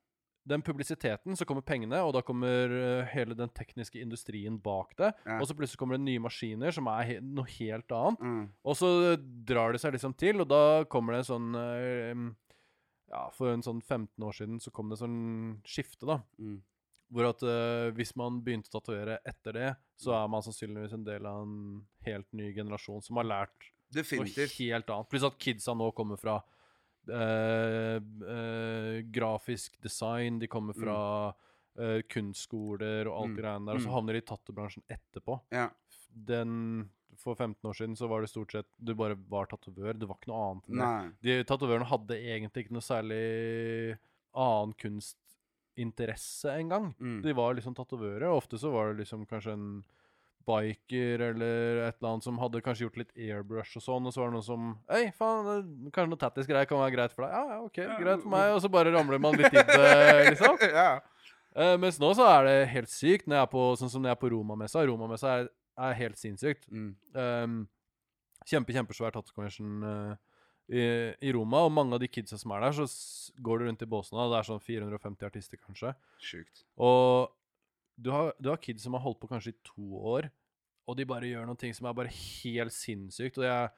den publisiteten så kommer pengene, og da kommer eh, hele den tekniske industrien bak det. Ja. Og så plutselig kommer det nye maskiner som er he noe helt annet. Mm. Og så drar det seg liksom til, og da kommer det en sånn eh, Ja, for en sånn 15 år siden så kom det sånn skifte, da. Mm. Hvor at uh, hvis man begynte å tatovere etter det, så er man sannsynligvis en del av en helt ny generasjon som har lært noe helt annet. Pluss at kidsa nå kommer fra uh, uh, grafisk design, de kommer fra eh, kunstskoler og alt Mm. greiene der, og så Mm. havner de i tattoobransjen etterpå. Ja. Den For 15 år siden så var det stort sett Du bare var tatovør. Det var ikke noe annet. De tatovørene hadde egentlig ikke noe særlig annen kunst interesse en gang. Mm. De var liksom tatovører. Ofte så var det liksom kanskje en biker eller et eller annet som hadde kanskje gjort litt airbrush og sånn, og så var det noen som Hei, faen, kanskje noe tattis-greier kan være greit for deg? Ja, ja, OK, greit for meg. Og så bare ramler man litt i det, liksom. ja. uh, mens nå så er det helt sykt, når jeg er på, sånn som når jeg er på Romamessa. Romamessa er, er helt sinnssykt. Mm. Um, kjempe, kjempesvær tattoo-convention eh, i, i Roma, og mange av de kidsa som er der, så går du rundt i båsene, og det er sånn 450 artister, kanskje. Sjukt. Og du har, du har kids som har holdt på kanskje i to år, og de bare gjør noen ting som er bare helt sinnssykt. Og jeg,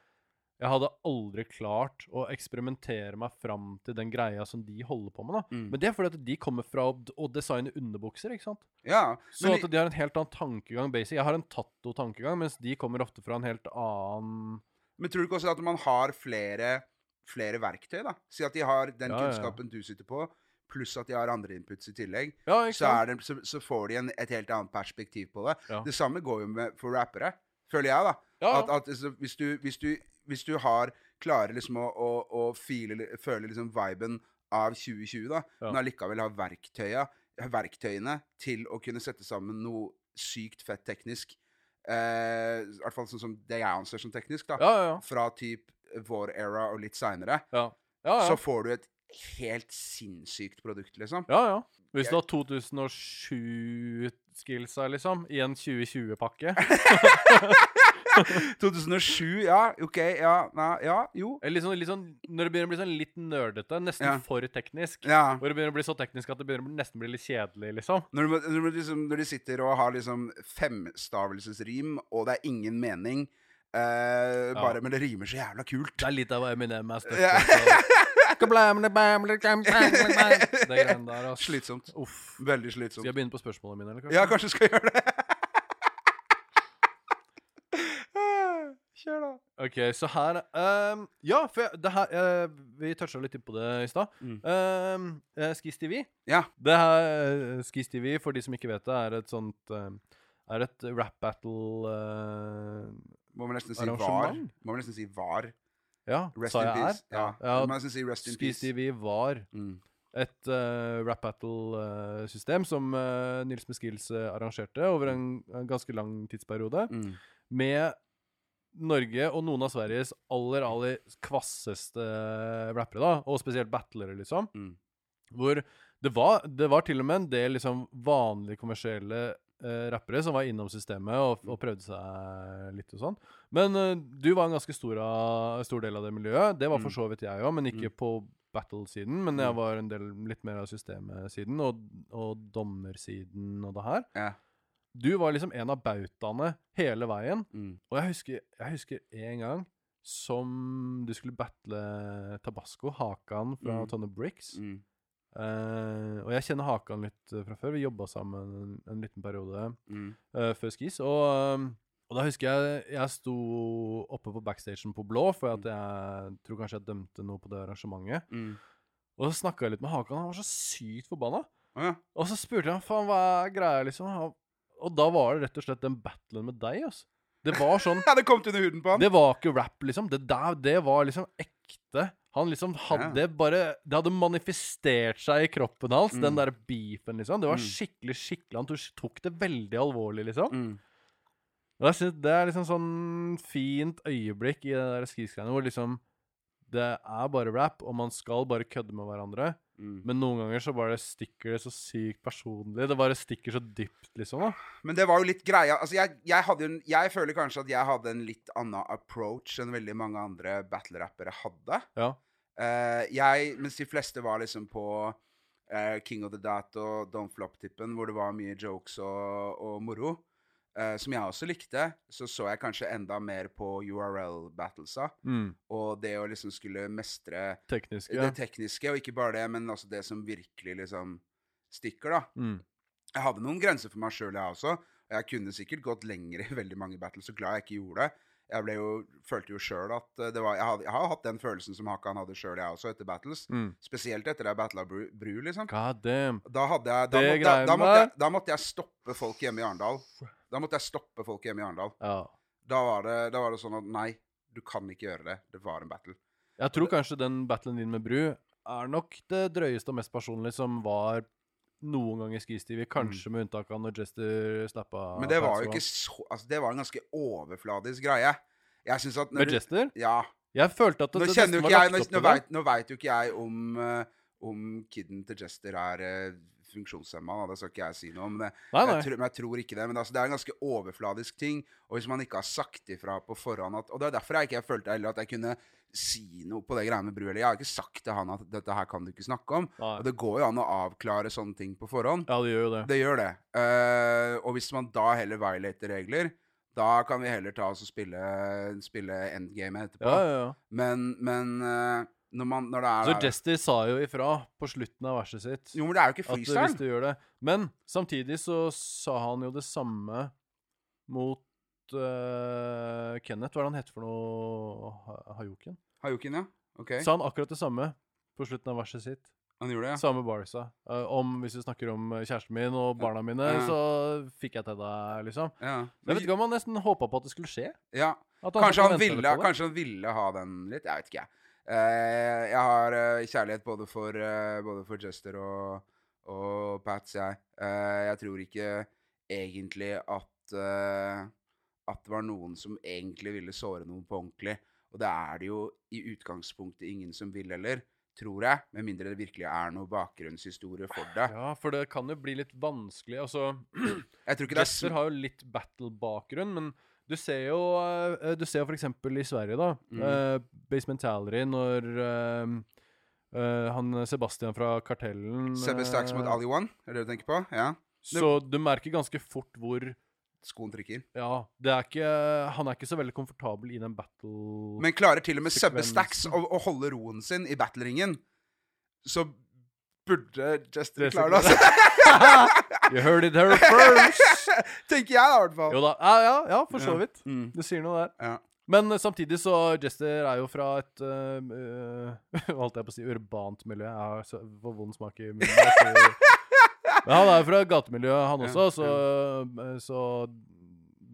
jeg hadde aldri klart å eksperimentere meg fram til den greia som de holder på med. da. Mm. Men det er fordi at de kommer fra å, designe underbukser, ikke sant? Ja. Så at de har en helt annen tankegang. basic. Jeg har en tatto-tankegang, mens de kommer ofte fra en helt annen men tror du ikke også at man har flere, flere verktøy, da? Si at de har den Ja, kunnskapen du sitter på, pluss at de har andre inputs i tillegg. Så, det, så, så får de en, et helt annet perspektiv på det. Det samme går jo med for rappere, føler jeg, da. At, at altså, hvis, du, hvis, du, hvis du har klarer liksom å, å, å file, føle liksom viben av 2020, da, men allikevel har verktøyene til å kunne sette sammen noe sykt fett teknisk, eh, i hvert fall sånn som det jeg anser som teknisk, da, ja, ja. fra typ vår era og litt seinere, ja. ja, ja. så får du et helt sinnssykt produkt, liksom. Ja, ja. Hvis du har 2007-skillsa, liksom, i en 2020-pakke 2007, ja, OK, ja, ja, jo. Eller litt sånn, litt sånn, Når det begynner å bli sånn litt nerdete, nesten Ja. for teknisk Ja. Hvor det begynner å bli så teknisk at det begynner å bli- nesten bli litt kjedelig, liksom. Når, du, når, du liksom, når de sitter og har liksom femstavelsesrim, og det er ingen mening, eh, bare, men det rimer så jævla kult. Det er litt av Eminem Ja. Det greiene der. Slitsomt. Uff. Veldig Skal jeg begynne på spørsmålene mine, eller? kanskje? Ja, kanskje skal jeg gjøre det. Kjør, da. Ok, så her um, Ja, for det her uh, Vi toucha litt på det i stad. Mm. Um, Skis TV. Ja. Det her uh, Skis TV, for de som ikke vet det, er et sånt ehm, Er et rap battle uh, Må vi nesten si var. Må vi nesten si var. Ja, Rest sa jeg er? Ja. Ja. Nesten si rest in Skis peace. TV var Mm. et uh, rap battle-system som Nils Meskils arrangerte over en, en ganske lang tidsperiode. Mm. Med Norge og noen av Sveriges aller, aller kvasseste rappere, da. Og spesielt battlere, liksom. Mm. Hvor det var, det var til og med en del liksom vanlige kommersielle eh, rappere som var innom systemet og, og prøvde seg litt og sånn. Men eh, du var en ganske stor, av, stor del av det miljøet. Det var for Mm. så vidt jeg òg, men ikke Mm. på battle-siden. Men jeg Mm. var en del litt mer av systemet-siden og, og dommersiden og det her. Ja. Du var liksom en av bautaene hele veien. Mm. Og jeg husker, jeg husker en gang som du skulle battle Tabasco, Hakan fra Mm. Tonne Bricks. Mm. Uh, og jeg kjenner Hakan litt eh, fra før. Vi jobba sammen en, en liten periode Mm. uh, før Skis. Og, eh, og da husker jeg jeg sto oppe på backstagen på Blå, for at jeg tror kanskje jeg dømte noe på det arrangementet. Mm. Og så snakka jeg litt med Hakan, han var så sykt forbanna. Ja. Og så spurte jeg faen, hva er greia, liksom? Og da var det rett og slett den battlen med deg, altså. Det var sånn Ja, det kom til under huden på han. Det var ikke rap, liksom. Det der, det var liksom ekte. Han liksom hadde bare Det hadde manifestert seg i kroppen hans, den Mm. der beefen, liksom. Det var Mm. skikkelig, skikkelig Han tok det veldig alvorlig, liksom. Mm. Og jeg synes Det er liksom sånn fint øyeblikk i det der skisgreiene hvor liksom Det er bare rap, og man skal bare kødde med hverandre. Mm. Men noen ganger så bare stikker det så sykt personlig. Det bare stikker så dypt, liksom. da Men det var jo litt greia Altså, jeg, jeg, en- jeg føler kanskje at jeg hadde en litt annen approach enn veldig mange andre battle-rappere hadde. Ja. Uh, jeg, mens de fleste var liksom på uh, King of the Dat og Don't Flop-tippen, hvor det var mye jokes og, og moro, eh, som jeg også likte, så så jeg kanskje enda mer på URL-battlesa. Mm. Og det å liksom skulle mestre tekniske. ja. det tekniske, og ikke bare det, men også det som virkelig liksom stikker, da. Mm. Jeg hadde noen grenser for meg sjøl, jeg også. Og jeg kunne sikkert gått lenger i veldig mange battles, så glad jeg ikke gjorde det. Jeg jo, følte jo sjøl at eh, det var jeg, hadde, jeg har hatt den følelsen som Hakan hadde sjøl, jeg også, etter battles. Mm. Spesielt etter jeg battla Bru, Bru, liksom. God damn. Da hadde jeg da, Det må, da, da, måtte jeg, da måtte jeg stoppe folk hjemme i Arendal. Da måtte jeg stoppe folk hjemme i Arendal. Ja. Da var, det, da var det sånn at nei, du kan ikke gjøre det. Det var en battle. Jeg tror kanskje den battlen din med Bru er nok det drøyeste og mest personlige som var noen ganger TV, kanskje med unntak av når Jester slappa Mm. Men det var jo ikke så Altså, det var en ganske overfladisk greie. Jeg syns at Med Jester? Ja. Jeg følte at det, Nå kjenner jo ikke jeg Nå, nå, vet, nå vet jo ikke jeg om uh, om kiden til Jester er uh, funksjonshemma. da, Det skal ikke jeg si noe om. Det, Nei, nei. Jeg, tror, men jeg tror ikke det. Men altså, det er en ganske overfladisk ting. Og hvis man ikke har sagt ifra på forhånd at, Og det er derfor jeg ikke følte heller at jeg kunne si noe på det greiene med Bru. Eller jeg har ikke sagt til han at dette her kan du ikke snakke om. Nei. Og det går jo an å avklare sånne ting på forhånd. Ja, det gjør jo det. Det gjør det. Uh, og hvis man da heller violater regler, da kan vi heller ta oss og spille, spille endgame etterpå. Ja, ja, ja. Men, men eh, når, man, når det Så Jester sa jo ifra på slutten av verset sitt Jo, men det er jo ikke freestyle. at hvis du gjør det Men samtidig så sa han jo det samme mot uh, Kenneth. Hva er det han heter for noe? Hayoken? Hayoken? Ja. Ok. Sa han akkurat det samme på slutten av verset sitt. Han gjorde det, ja. Samme barsa. Uh, om hvis vi snakker om eh, kjæresten min og barna mine, Ja. så fikk jeg til deg, liksom. ja. Jeg vet ikke om han nesten håpa på at det skulle skje. ja. Han Kanskje, han ville, kanskje han ville ha den litt. Jeg vet ikke, jeg. Eh, jeg har eh, kjærlighet både for, eh, både for Jester og, og Pats, jeg. Jeg tror ikke egentlig at at det var noen som egentlig ville såre noen på ordentlig. Og det er det jo i utgangspunktet ingen som vil heller, tror jeg. Med mindre det virkelig er noe bakgrunnshistorie for det. Ja, for det kan jo bli litt vanskelig. Altså er Jester har jo litt battle-bakgrunn, men du ser jo eh, Du ser jo for eksempel i Sverige, da. Mm. Basementality, når eh, uh, han Sebastian fra Kartellen Stacks mot Ali One, er det du tenker på? Ja. Så du merker ganske fort hvor Skoen trykker. Ja, det er ikke Han er ikke så veldig komfortabel i den battle... Men klarer til og med Sebbe Stacks å, å holde roen sin i battleringen, så burde Justin klare det. så- Altså. You heard it here first! Tenker jeg, da, i hvert fall. Jo da. Ja, ja, ja for så vidt. Mm. Du sier noe der. Ja. Men eh, samtidig så Jester er jo fra et uh, uh, Holdt jeg på å si urbant miljø. Jeg har så for vond smak i munnen. Men han er jo fra gatemiljøet, han også, så, eh, så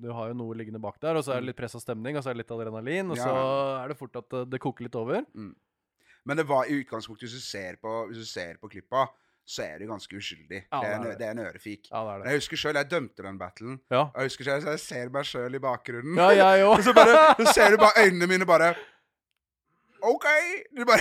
du har jo noe liggende bak der. Og så er det litt press av stemning, og så er det litt adrenalin, og så er det fort at det koker litt over. Men det var i utgangspunktet, hvis du ser på, hvis du ser på klippa, så er du ganske uskyldig. Ja, det, er det en, er det. det er en ørefik. Ja, det. Jeg husker sjøl, jeg dømte den battlen. Ja, jeg husker selv, så jeg ser meg sjøl i bakgrunnen. ja jeg Og så bare så ser du bare øynene mine bare OK! Du bare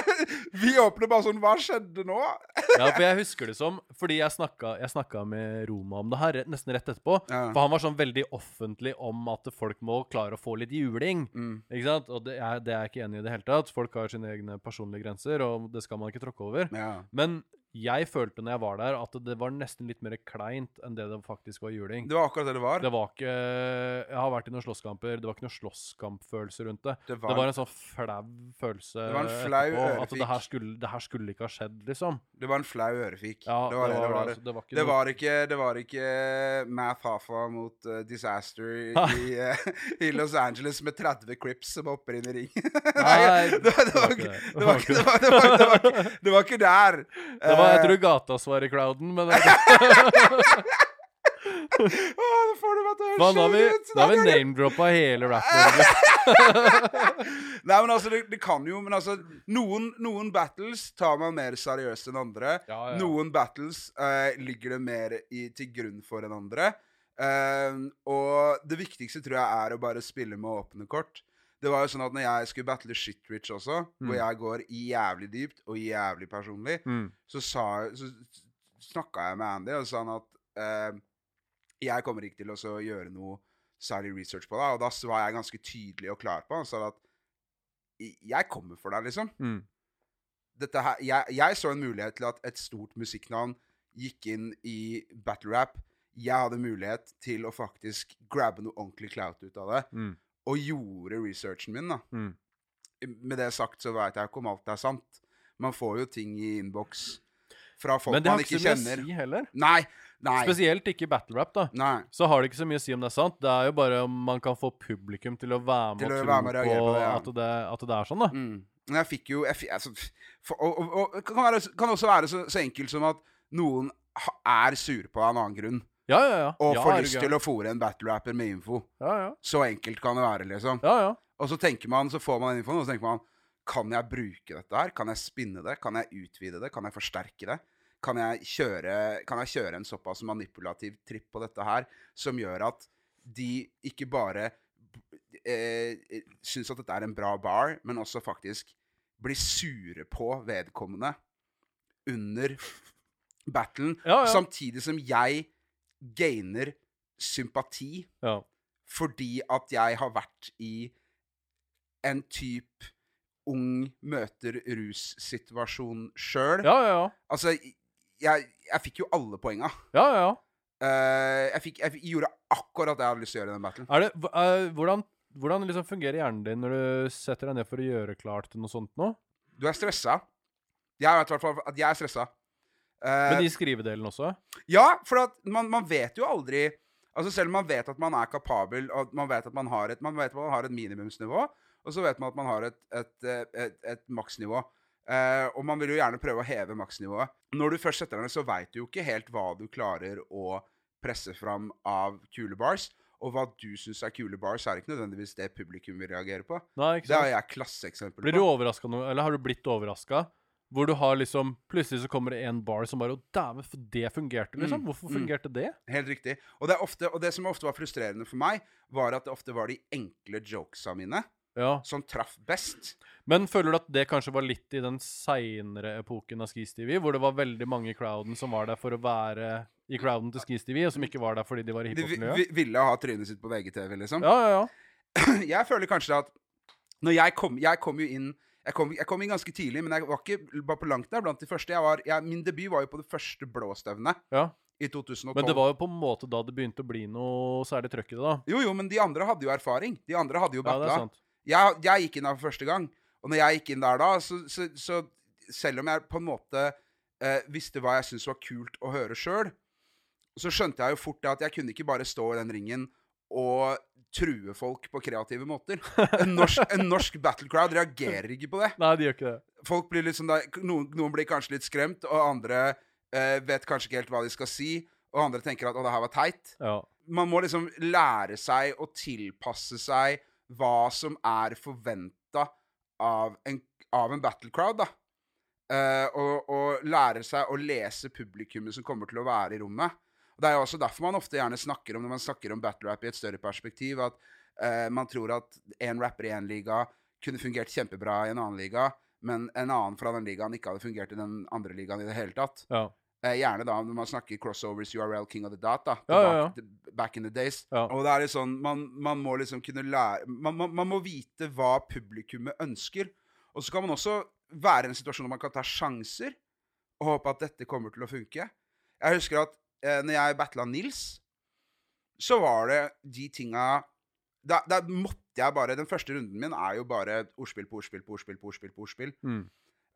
Vi åpner bare sånn Hva skjedde nå? Ja, for jeg husker det som Fordi jeg snakka, jeg snakka med Roma om det her nesten rett etterpå. Ja. For han var sånn veldig offentlig om at folk må klare å få litt juling. Mm. Ikke sant? Og det er, det er jeg ikke enig i i det hele tatt. Folk har sine egne personlige grenser, og det skal man ikke tråkke over. Ja. Men jeg følte når jeg var der, at det var nesten litt mer kleint enn det det faktisk var juling. Det var akkurat det det var. Det var ikke Jeg har vært i noen slåsskamper. Det var ikke noen slåsskampfølelse rundt det. Det Det var, var en sånn flau følelse Det var en flau etterpå. At det her, skulle, det her skulle ikke ha skjedd, liksom. det var en flau ørefik. Ja, det var det det var. altså, det var ikke Det var ikke, det var ikke Math Hafa mot uh, Disaster i, eh, i Los Angeles med 30 Crips som hopper inn i ring. Nei, det, var, ikke- der. det, var, var, det, det. Det jeg Eh, tror gatas var i clouden men Åh, nå får du meg til å Faen, da har vi, da har vi name-droppa hele rap-Norge. Nei, men altså, det, det kan jo Men altså, noen, noen battles tar man mer seriøst enn andre. Ja, ja. Noen battles eh, ligger det mer i, til grunn for enn andre. Eh, og det viktigste tror jeg er å bare spille med åpne kort. Det var jo sånn at når jeg skulle battle Shitrich også, Mm. hvor jeg går jævlig dypt og jævlig personlig, Mm. så, sa, så snakka jeg med Andy og sa han at eh, jeg kommer ikke til å gjøre noe særlig research på deg. Og da var jeg ganske tydelig og klar på han. sa at jeg kommer for deg, liksom. Mm. Dette her, jeg, jeg så en mulighet til at et stort musikknavn gikk inn i battle rap. Jeg hadde mulighet til å faktisk grabbe noe ordentlig clout ut av det. Mm. Og gjorde researchen min, da. Mm. Med det sagt så veit jeg ikke om alt er sant. Man får jo ting i innboks fra folk man ikke kjenner. Men det har ikke så mye å si heller. Nei. Nei. Spesielt ikke battle rap, da. nei. Så har det ikke så mye å si om det er sant. Det er jo bare om man kan få publikum til å være med Til og tro med på, på det, ja. at, det, at det er sånn, da. Mm. Men jeg fikk jo jeg fikk, altså, for, og, og, og, kan, være, kan også være så, så enkelt som at noen er sur på av en annen grunn. Ja, ja, ja. Og ja, får lyst til å fòre en battle-rapper med info. Ja, ja. Så enkelt kan det være, liksom. Ja, ja. Og så tenker man, så får man den infoen, og så tenker man Kan jeg bruke dette her? Kan jeg spinne det? Kan jeg utvide det? Kan jeg forsterke det? kan jeg kjøre, kan jeg kjøre en såpass manipulativ tripp på dette her, som gjør at de ikke bare eh, syns at dette er en bra bar, men også faktisk blir sure på vedkommende under battlen, Ja, ja. samtidig som jeg gainer sympati Ja. fordi at jeg har vært i en type ung møter rus-situasjon sjøl. Ja, ja, ja. Altså, jeg, jeg fikk jo alle poenga. ja, ja, ja. Uh, jeg, fikk, jeg fikk, gjorde akkurat det jeg hadde lyst til å gjøre i den battlen. Er det, eh, hvordan, hvordan liksom fungerer hjernen din når du setter deg ned for å gjøre klart til noe sånt nå? Du er stressa. Jeg vet i hvert fall at jeg er stressa. Eh, Men i skrivedelen også? Ja, for man, man vet jo aldri Altså Selv om man vet at man er kapabel, og man vet at man har et, man vet at man har et minimumsnivå, og så vet man at man har et, et, et, et, et maksnivå. Uh, og man vil jo gjerne prøve å heve maksnivået. Når du først setter deg ned, så veit du jo ikke helt hva du klarer å presse fram av kule bars. Og hva du syns er kule bars, er ikke nødvendigvis det publikum vil reagere på. Nei, Det har jeg klasseeksempel Blir du på. overraska nå, eller har du blitt overraska? Hvor du har liksom Plutselig så kommer det en bar som bare Å, dæven, det fungerte, liksom. Mm, Hvorfor mm. fungerte det? Helt riktig. Og det, ofte, og det som ofte var frustrerende for meg, var at det ofte var de enkle jokesa mine Ja. som traff best. Men føler du at det kanskje var litt i den seinere epoken av Skis TV, hvor det var veldig mange i crowden som var der for å være i crowden til Skis TV, og som ikke var der fordi de var i De hiphop-miljøet? vi, ville ha trynet sitt på VGTV, liksom. Ja, ja, ja. Jeg føler kanskje at når jeg kom Jeg kom jo inn jeg kom, jeg kom inn ganske tidlig, men jeg var ikke bare på langt der blant de første. Jeg var, jeg, min debut var jo på det første blåstevnet ja. i 2012. Men det var jo på en måte da det begynte å bli noe særlig trøkk i det, da. Jo, jo, men de andre hadde jo erfaring. De andre hadde jo Ja, det battla. sant. jeg, jeg gikk inn der for første gang. Og når jeg gikk inn der da, så, så, så selv om jeg på en måte eh, visste hva jeg syntes var kult å høre sjøl, så skjønte jeg jo fort at jeg kunne ikke bare stå i den ringen og true folk på kreative måter. En norsk, en norsk battle crowd reagerer ikke på det. Nei, de gjør ikke det. Folk blir liksom da, noen, noen blir kanskje litt skremt, og andre eh, vet kanskje ikke helt hva de skal si. Og andre tenker at 'å, det her var teit'. Ja. Man må liksom lære seg å tilpasse seg hva som er forventa av en, av en battle crowd, da. Eh, og, og lære seg å lese publikummet som kommer til å være i rommet. Det er jo også derfor man ofte gjerne snakker om når man snakker om battle rap i et større perspektiv, at uh, man tror at en rapper i en liga kunne fungert kjempebra i en annen liga, men en annen fra den ligaen ikke hadde fungert i den andre ligaen i det hele tatt. Ja. Uh, gjerne da når man snakker crossovers, URL, King of the Dot, da. Ja, ja, ja. Back in the days. Og det er litt sånn, man, man må liksom kunne lære man, man, man må vite hva publikummet ønsker. Og så kan man også være i en situasjon hvor man kan ta sjanser og håpe at dette kommer til å funke. Jeg husker at eh, når jeg battla Nils, så var det de tinga da, da måtte jeg bare Den første runden min er jo bare ordspill på ordspill på ordspill på ordspill. på ordspill. Mm.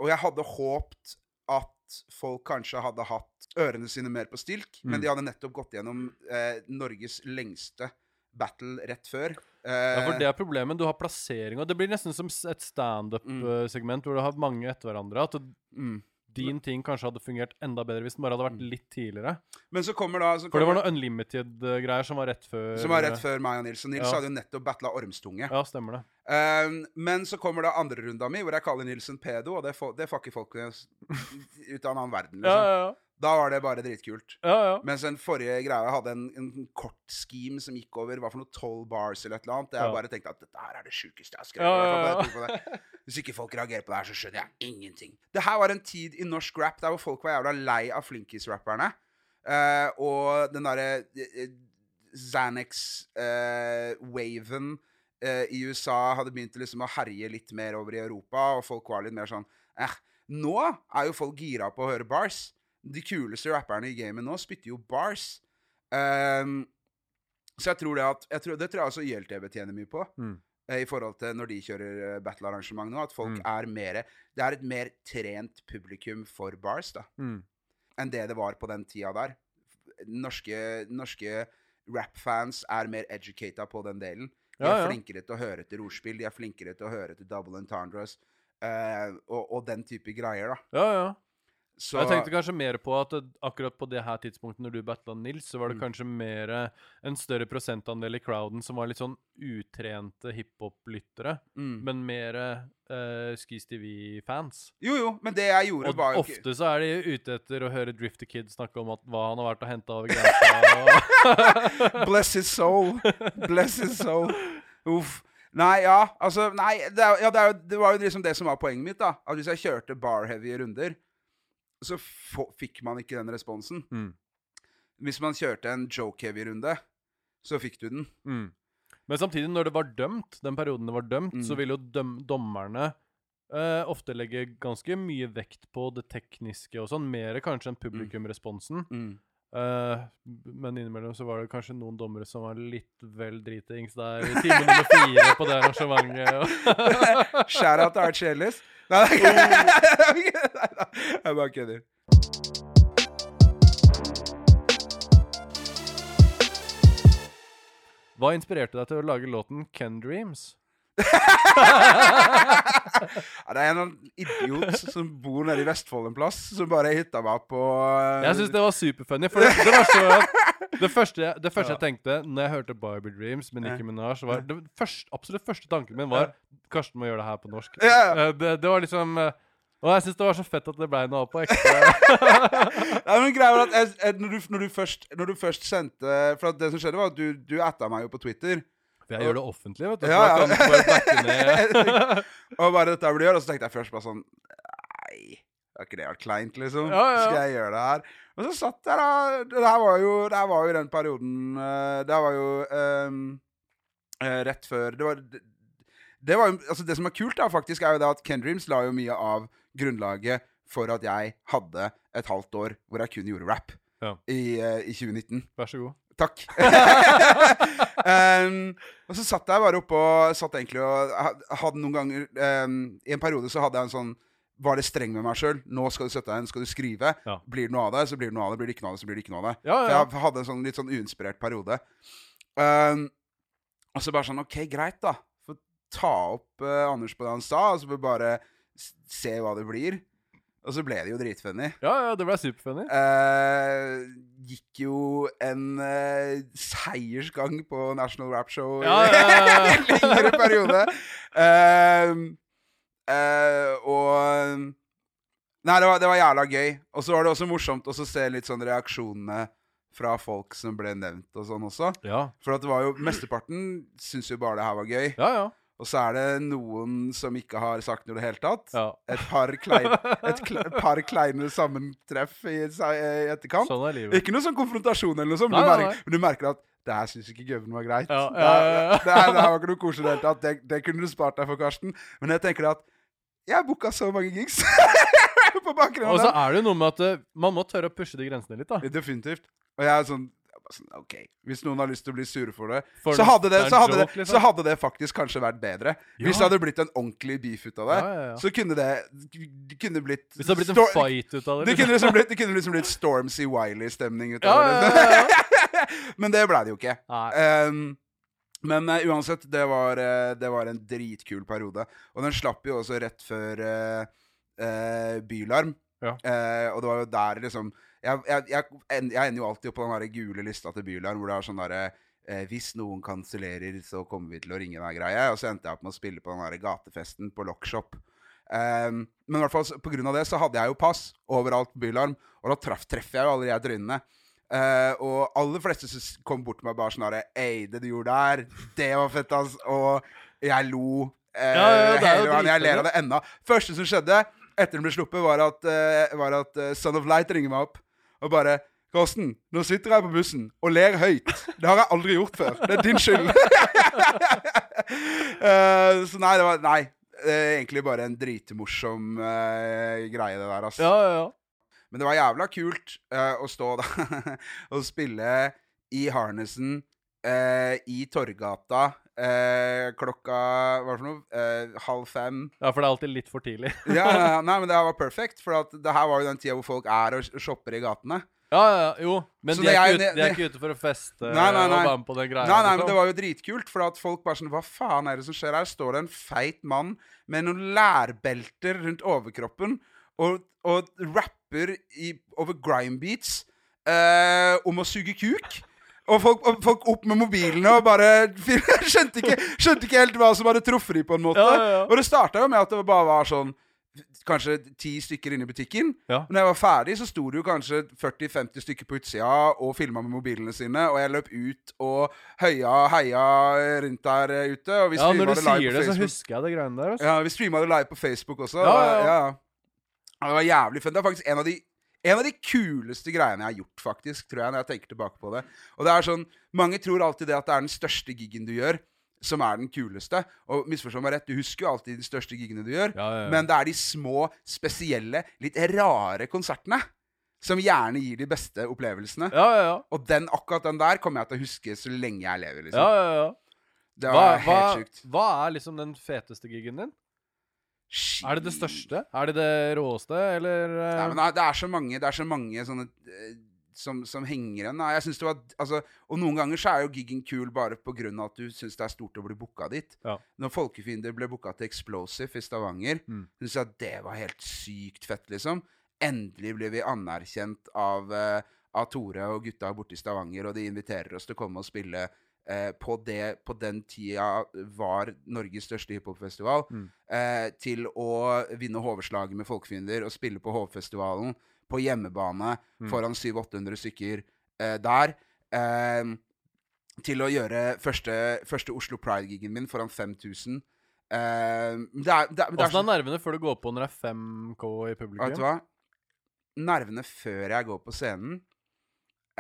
Og jeg hadde håpt at folk kanskje hadde hatt ørene sine mer på stilk, Mm. men de hadde nettopp gått gjennom eh, Norges lengste battle rett før. Ja, for Eh, det er problemet. Du har plassering, og det blir nesten som et standup-segment hvor du har mange etter hverandre. At mm. Din ting kanskje hadde fungert enda bedre hvis den bare hadde vært litt tidligere. Men så kommer da så For det var noen noe Unlimited-greier som var rett før Som var rett før meg og Nils. Og Nils Ja. hadde jo nettopp battla Ormstunge. Ja, stemmer det. Um, men så kommer da andre runda mi, hvor jeg kaller Nils en pedo, og det, får- det fucker folk ut av en annen verden. liksom. Ja, ja, ja. Da var det bare dritkult. ja, ja. Mens den forrige greia hadde en, en kort scheme som gikk over hva for noe 12 bars eller et eller annet. Jeg Ja. bare tenkte at dette her er det sjukeste jeg har skrevet. Hvis ikke folk reagerer på det her, så skjønner jeg ingenting. Det her var en tid i norsk rap der hvor folk var jævla lei av flinkis-rapperne. Uh, og den derre uh, Xanax-waven uh, i USA hadde begynt liksom å herje litt mer over i Europa, og folk var litt mer sånn eh, Nå er jo folk gira på å høre bars. De kuleste rapperne i gamet nå spytter jo bars. Um, så jeg tror det at jeg tror, Det tror jeg også YLTV tjener mye på. Mm. eh, I forhold til når de kjører eh, battle-arrangement nå. At folk Mm. er mer Det er et mer trent publikum for bars da Mm. enn det det var på den tida der. Norske, norske rap-fans er mer educata på den delen. De er ja. flinkere til å høre til ordspill, de er flinkere til å høre til double entendres uh, og, og den type greier, da. Ja, ja. Så Jeg tenkte kanskje mer på at akkurat på det her tidspunktet når du battla Nils, så var det Mm. kanskje mer eh, en større prosentandel i crowden som var litt sånn utrente hiphop-lyttere, mm. men mer uh, Skis TV-fans. Jo, jo, men det jeg gjorde, Og var jo ikke ofte så er de ute etter å høre Drifter Kid snakke om at, hva han har vært og henta over grensa. Bless his soul. Bless his soul. Uff. Nei, ja, altså Nei, det, er, ja, det, er, det var jo liksom det som var poenget mitt. da At hvis jeg kjørte bar-heavy runder, så fikk man ikke den responsen. Mm. Hvis man kjørte en joke-heavy runde, så fikk du den. Mm. Men samtidig, når det var dømt, den perioden det var dømt, Mm. så ville jo døm dommerne eh, ofte legge ganske mye vekt på det tekniske og sånn, mer kanskje enn publikumresponsen. Eh, men innimellom så var det kanskje noen dommere som var litt vel dritings der i time nummer fire på det arrangementet. out til Archie Ellis. Nei, jeg bare kødder. Hva inspirerte deg til å lage låten Ken Dreams? Ja, det er en idiot som bor nede i Vestfold en plass, som bare hitta meg på uh... Jeg syns det var superfunny. For det, det at det første, det første jeg tenkte når jeg hørte Barbie Dreams med Nicki Minaj, var det første, absolutt første tanken min var Karsten må gjøre det her på norsk. Ja. Eh, Det, det var liksom eh, Og jeg syns det var så fett at det ble noe på ekte. Nei, men greia var at jeg, jeg, når, du, når, du først, når du først sendte For at det som skjedde, var at du, du atta meg jo på Twitter. For jeg gjør det offentlig, vet du. Ja, ja. og bare dette blir gjort, og så tenkte jeg først bare sånn Nei, har ikke det vært kleint, liksom? Ja, ja. Skal jeg gjøre det her? Og så satt jeg da Det her var jo, det var jo den perioden uh, Det var jo eh, rett før Det var det, var Altså, det som er kult, da, faktisk, er jo det at Ken Dreams la jo mye av grunnlaget for at jeg hadde et halvt år hvor jeg kun gjorde rap Ja. i, eh, i 2019. Vær så god. Takk. um, og så satt jeg bare oppe og satt egentlig og hadde noen ganger um, I en periode så hadde jeg en sånn Var det streng med meg sjøl? Nå skal du sette deg inn, skal du skrive. Ja. Blir det noe av det, så blir det noe av det. Blir det ikke noe av det, så blir det ikke noe av det. Ja, For jeg hadde en sånn litt sånn uinspirert periode. Um, og så bare sånn OK, greit, da. Få ta opp uh, Anders på det han sa, og så får vi bare se hva det blir. Og så ble det jo dritfunny. Ja, ja, det ble superfunny. Eh, gikk jo en eh, seiersgang på National Rap Show Ja, ja, ja, i en lengre periode. Eh, eh, og Nei, det var, det var jævla gøy. Og så var det også morsomt å se litt sånn reaksjonene fra folk som ble nevnt og sånn også. Ja, For at det var jo Mesteparten syntes jo bare det her var gøy. ja. ja. Og så er det noen som ikke har sagt noe i det hele tatt. ja. Et par kleine, et kle, par kleine sammentreff i, i etterkant. Sånn er livet. Ikke noe sånn konfrontasjon eller noe sånt, Nei, du, nei, merker, men du merker at det her syns ikke Gøven var greit. Ja, ja, det, her, det her var ikke noe koselig i det hele tatt. Det, det kunne du spart deg for, Karsten. Men jeg tenker at jeg booka så mange gigs på bakgrunn Og så er det noe med at eh, man må tørre å pushe de grensene litt, da. Definitivt. Og jeg er sånn, sånn OK, hvis noen har lyst til å bli sure for det, For så hadde det, så, hadde det, liksom. så hadde det faktisk kanskje vært bedre. Hvis det hadde blitt en ordentlig beef ut av det, Ja, ja, ja. så kunne det kunne blitt Hvis det hadde blitt en fight ut av det. Det liksom. kunne liksom blitt, kunne liksom blitt Stormzy Wiley-stemning ut Ja, av det. ja, liksom. ja, ja. Men det ble det jo ikke. Ehm, men uh, uansett, det var, uh, det var en dritkul periode. Og den slapp jo også rett før uh, Bylarm. Ja. Og det var jo der liksom Jeg, jeg, jeg, jeg ender jo alltid opp på den der gule lista til Bylarm, hvor det er sånn derre eh, Hvis noen kansellerer, så kommer vi til å ringe deg, greie. Og så endte jeg opp med å spille på den der gatefesten på Lockshop. Um, men i hvert fall pga. det så hadde jeg jo pass overalt på Bylarm, og da traff, treffer jeg jo alle de trynene. Uh, og aller fleste kom bort til meg bare sånn herre Ei, det du gjorde der, det var fett, ass. Og jeg lo. Uh, Ja, ja, hele veien. Jeg ler av det ennå. Første som skjedde etter den ble sluppet, var at, uh, var at eh, Son of Light ringer meg opp og bare Karsten, nå sitter jeg på bussen og ler høyt. Det har jeg aldri gjort før. Det er din skyld. uh, så nei, det var Nei. eh, egentlig bare en dritmorsom uh, greie, det der, altså. Ja, ja, ja. Men det var jævla kult uh, å stå da og spille i harnessen eh, i Torgata eh, klokka Hva for noe? Eh, halv fem. Ja, for det er alltid litt for tidlig. Ja, nei, men det her var perfekt, for at det her var jo den tida hvor folk er og shopper i gatene. Ja, ja, jo. Men de er, ikke ute, de er ikke ute for å feste Nei, nei, nei. og være med på den greia. Nei, nei, men liksom. det var jo dritkult, for at folk bare sånn Hva faen er det som skjer her? Står det en feit mann med noen lærbelter rundt overkroppen og, og rapper i, over grime beats eh, om å suge kuk. Og folk, og folk opp med mobilene og bare skjønte ikke, skjønte ikke helt hva som hadde truffet dem, på en måte. Ja, ja, ja. Og det starta jo med at det bare var sånn Kanskje ti stykker inne i butikken. Ja. Når jeg var ferdig, så sto det jo kanskje 40-50 stykker på utsida og filma med mobilene sine. Og jeg løp ut og høya heia rundt der ute. Og vi Ja, når du det live sier det, så husker jeg det greiene der. Også. Ja, vi streama det live på Facebook også. Ja, ja. ja. Det var jævlig fun. Det er faktisk en av de en av de kuleste greiene jeg har gjort, faktisk, tror jeg, når jeg tenker tilbake på det. Og det er sånn, Mange tror alltid det at det er den største gigen du gjør, som er den kuleste. Og misforstå meg rett, du husker jo alltid de største gigene du gjør. Ja, ja, ja. Men det er de små, spesielle, litt rare konsertene som gjerne gir de beste opplevelsene. Ja, ja, ja. Og den, akkurat den der kommer jeg til å huske så lenge jeg lever. liksom. ja, ja, ja. Det var hva, helt sjukt. hva er liksom den feteste gigen din? Er det det største? Er det det råeste, eller eh, Nei, men det er- så mange, det er så mange sånne eh, som, som henger igjen. Jeg synes det var, altså, og noen ganger så er jo giggen kul bare pga. at du syns det er stort å bli booka dit. Ja. Når Folkefiender ble booka til Explosive i Stavanger, Mm. syns jeg at det var helt sykt fett, liksom. Endelig ble vi anerkjent av, uh, av Tore og gutta borte i Stavanger, og de inviterer oss til å komme og spille. Eh, på, det, på den tida var Norges største hiphopfestival. Mm. Eh, til å vinne Hoveslaget med Folkefiender og spille på Hovfestivalen på hjemmebane Mm. foran 700-800 stykker eh, der. Eh, til å gjøre første, første Oslo Pride-gigen min foran 5000. Eh, det er, det, er- det er sånn- er nervene før du går på når det er 5K i Vet du publikum? hva? Nervene før jeg går på scenen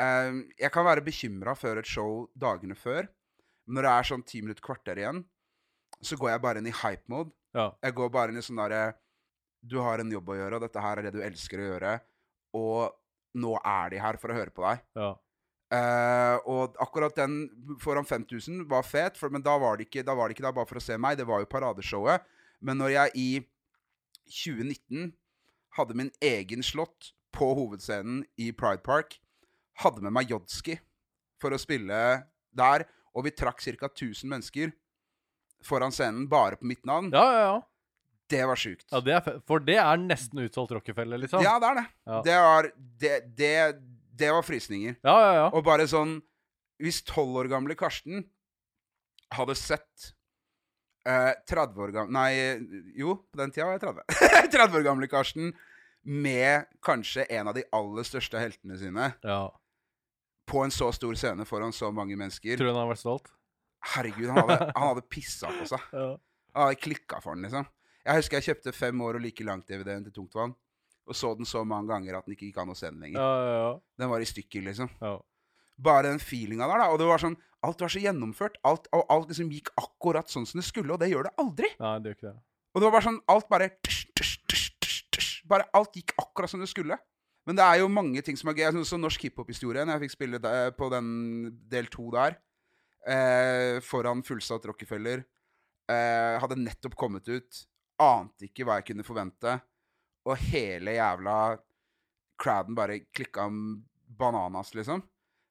eh, Jeg kan være bekymra før et show dagene før. Når det er sånn ti minutter, kvarter igjen, så går jeg bare inn i hype-mode. Ja. Jeg går bare inn i sånn derre Du har en jobb å gjøre, og dette her er det du elsker å gjøre. Og nå er de her for å høre på deg. ja. Uh, og akkurat den foran 5000 var fet, for, men da var, det ikke, da var det ikke der bare for å se meg. Det var jo paradeshowet. Men når jeg i 2019 hadde min egen slott på hovedscenen i Pride Park, hadde med meg Jodski for å spille der, og vi trakk ca. 1000 mennesker foran scenen bare på mitt navn, Ja, ja, ja. det var sjukt. ja det er for det er nesten utsolgt Rockefeller, liksom? Ja, det er det. Ja. Det, var, det, det, det var frysninger. ja, ja. ja. Og bare sånn Hvis 12 år gamle Karsten hadde sett eh, 30 år gamle Nei, jo, på den tida var jeg 30. 30 år gamle Karsten med kanskje en av de aller største heltene sine ja. På en så stor scene foran så mange mennesker. Tror du han har vært stolt? Herregud, han hadde, han hadde pissa på seg. Ja. Han hadde klikka for den, liksom. Jeg husker jeg kjøpte fem år og like langt DVD-en til Tungtvann. Og så den så mange ganger at den ikke gikk an å se den lenger. Ja, ja, ja. Den var i stykker, liksom. ja. bare den feelinga der, da. Og det var sånn Alt var så gjennomført. Alt, og alt liksom gikk akkurat sånn som det skulle, og det gjør det aldri. Nei, det gjør ikke det. Og det var bare sånn Alt bare tsh, tsh, tsh, Bare alt gikk akkurat som det skulle. Men det er jo mange ting som er gøy. Sånn som norsk hiphop-historie, når jeg fikk spille på den del to der, eh, foran fullsatt Rockefeller, eh, hadde nettopp kommet ut, ante ikke hva jeg kunne forvente, og hele jævla crowden bare klikka bananas, liksom.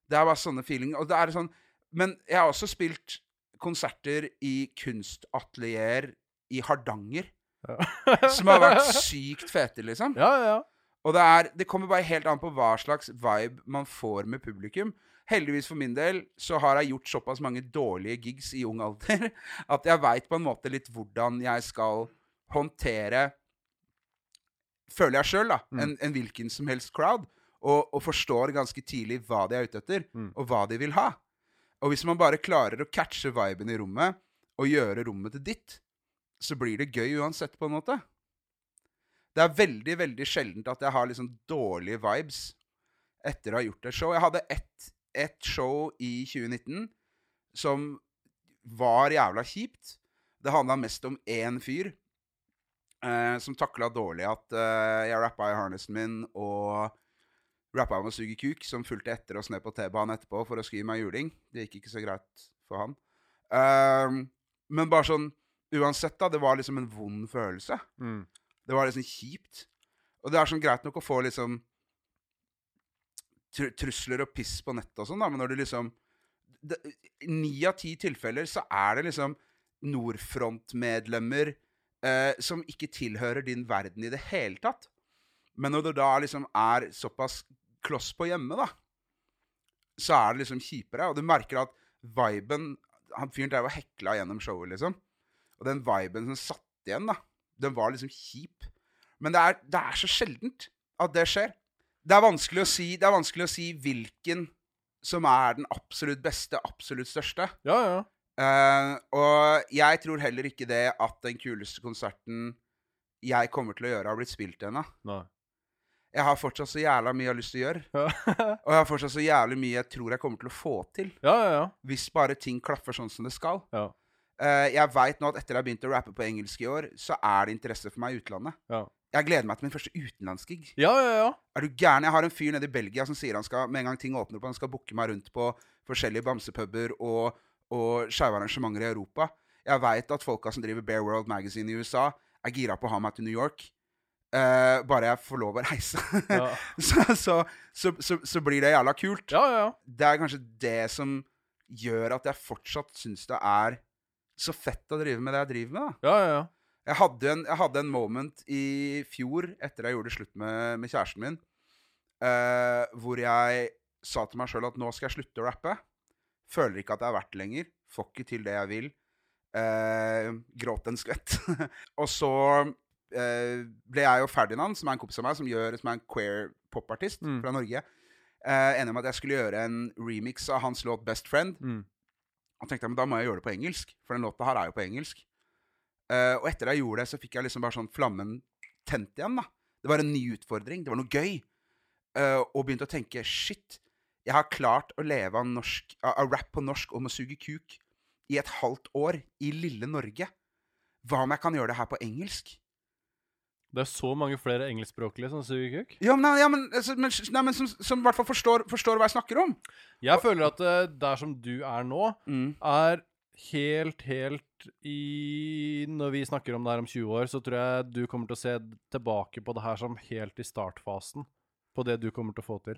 Det er bare sånne feeling. Og det er sånn Men jeg har også spilt konserter i kunstatelier i Hardanger. Som har vært sykt fete, liksom. Ja, ja, ja. Og det, er, det kommer bare helt an på hva slags vibe man får med publikum. Heldigvis for min del så har jeg gjort såpass mange dårlige gigs i ung alder at jeg veit på en måte litt hvordan jeg skal håndtere Føler jeg sjøl, da. Mm. En, en hvilken som helst crowd. Og, og forstår ganske tidlig hva de er ute etter, Mm. og hva de vil ha. Og hvis man bare klarer å catche viben i rommet, og gjøre rommet til ditt, så blir det gøy uansett, på en måte. Det er veldig, veldig sjeldent at jeg har liksom dårlige vibes etter å ha gjort et show. Jeg hadde ett, et show i 2019 som var jævla kjipt. Det handla mest om én fyr eh, som takla dårlig at eh, jeg rappa i harnessen min og rappa om å suge kuk, som fulgte etter oss ned på T-banen etterpå for å skrive meg juling. Det gikk ikke så greit for han. Eh, men bare sånn Uansett, da. Det var liksom en vond følelse. Mm. Det var liksom kjipt. Og det er sånn greit nok å få liksom tr trusler og piss på nettet og sånn, da, men når du liksom Ni av ti tilfeller så er det liksom Nordfront-medlemmer eh, som ikke tilhører din verden i det hele tatt. Men når du da liksom er såpass kloss på hjemme, da, så er det liksom kjipere. Og du merker at viben Han fyren der var hekla gjennom showet, liksom. Og den viben som satt igjen, da, den var liksom kjip. Men det er, det er så sjeldent at det skjer. Det er si, det er vanskelig å si hvilken som er den absolutt beste, absolutt største. Ja, ja. Uh, og jeg tror heller ikke det at den kuleste konserten jeg kommer til å gjøre, har blitt spilt ennå. Jeg har fortsatt så jævla mye jeg har lyst til å gjøre. Ja, Og jeg har fortsatt så jævlig mye jeg tror jeg kommer til å få til. ja, ja. ja. Hvis bare ting klaffer sånn som det skal. ja. Eh, jeg veit nå at etter jeg har begynt å rappe på engelsk i år, så er det interesse for meg i utlandet. Ja. Jeg gleder meg til min første utenlandsgig. Ja, ja, ja. Er du gæren? Jeg har en fyr nede i Belgia som sier han skal med en gang ting åpner opp, han skal booke meg rundt på forskjellige bamsepuber og, og skeive arrangementer i Europa. Jeg veit at folka som driver Bear World Magazine i USA, er gira på å ha meg til New York. Uh, bare jeg får lov å reise. Ja, så, så, så, så, blir det jævla kult. ja. ja. Det er kanskje det som gjør at jeg fortsatt syns det er så fett å drive med det jeg driver med. da. ja, ja, ja. Jeg hadde, en, jeg hadde en moment i fjor, etter jeg gjorde det slutt med, med kjæresten min, uh, hvor jeg sa til meg sjøl at nå skal jeg slutte å rappe. Føler ikke at jeg er verdt det lenger. Får ikke til det jeg vil. Uh, gråt en skvett. og så uh, ble jeg og Ferdinand, som er en kompis av meg, som, gjør, som er en queer popartist Mm. fra Norge, uh, enige om at jeg skulle gjøre en remix av hans låt 'Best Friend'. Mm. Og tenkte jeg, men da må jeg gjøre det på engelsk, for den låta her er jo på engelsk. Uh, og etter jeg gjorde det, så fikk jeg liksom bare sånn flammen tent igjen. da. Det var en ny utfordring. Det var noe gøy. Uh, og begynte å tenke shit, jeg har klart å leve av, norsk, av, rap på norsk om å suge kuk i et halvt år i lille Norge. Hva om jeg kan gjøre det her på engelsk? Det er så mange flere engelskspråklige som suger kuk. Ja, men, ja, men, altså, men, nei, men som, som i hvert fall forstår, forstår hva jeg snakker om. Jeg føler at uh, der som du er nå, Mm. er helt, helt i Når vi snakker om det her om 20 år, så tror jeg du kommer til å se tilbake på det her som helt i startfasen på det du kommer til å få til.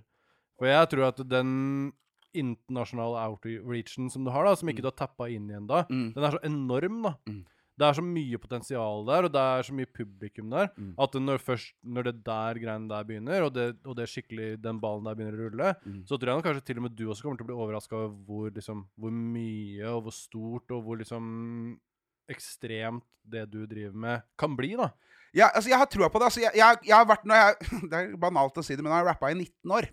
For jeg tror at den internasjonale outreachen som du har, da, som ikke du har tappa inn igjen da, Mm. den er så enorm, da. Mm. Det er så mye potensial der, og det er så mye publikum der, Mm. at når, først, når det der greiene der begynner, og, det, og det skikkelig, den ballen der begynner å rulle, Mm. så tror jeg kanskje til og med du også kommer til å bli overraska over hvor, liksom, hvor mye og hvor stort og hvor liksom ekstremt det du driver med, kan bli, da. Ja, altså, jeg har trua på det. Altså, jeg, jeg, jeg har vært når jeg, Det er banalt å si det, men jeg har rappa i 19 år.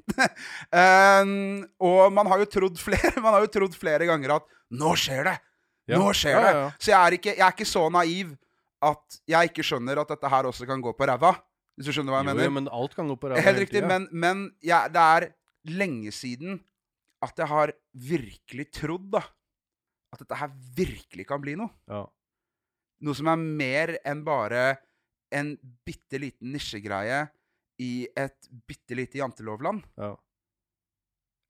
Um, og man har jo trodd flere Man har jo trodd flere ganger at Nå skjer det! Ja. Nå skjer det! ja, ja. Så jeg er, ikke, jeg er ikke så naiv at jeg ikke skjønner at dette her også kan gå på ræva. Hvis du skjønner hva jeg Jo, mener? jo, men alt kan gå på ræva Helt riktig, men, men jeg- det er lenge siden at jeg har virkelig trodd da at dette her virkelig kan bli noe. Ja. Noe som er mer enn bare en bitte liten nisjegreie i et bitte lite jantelovland. Ja.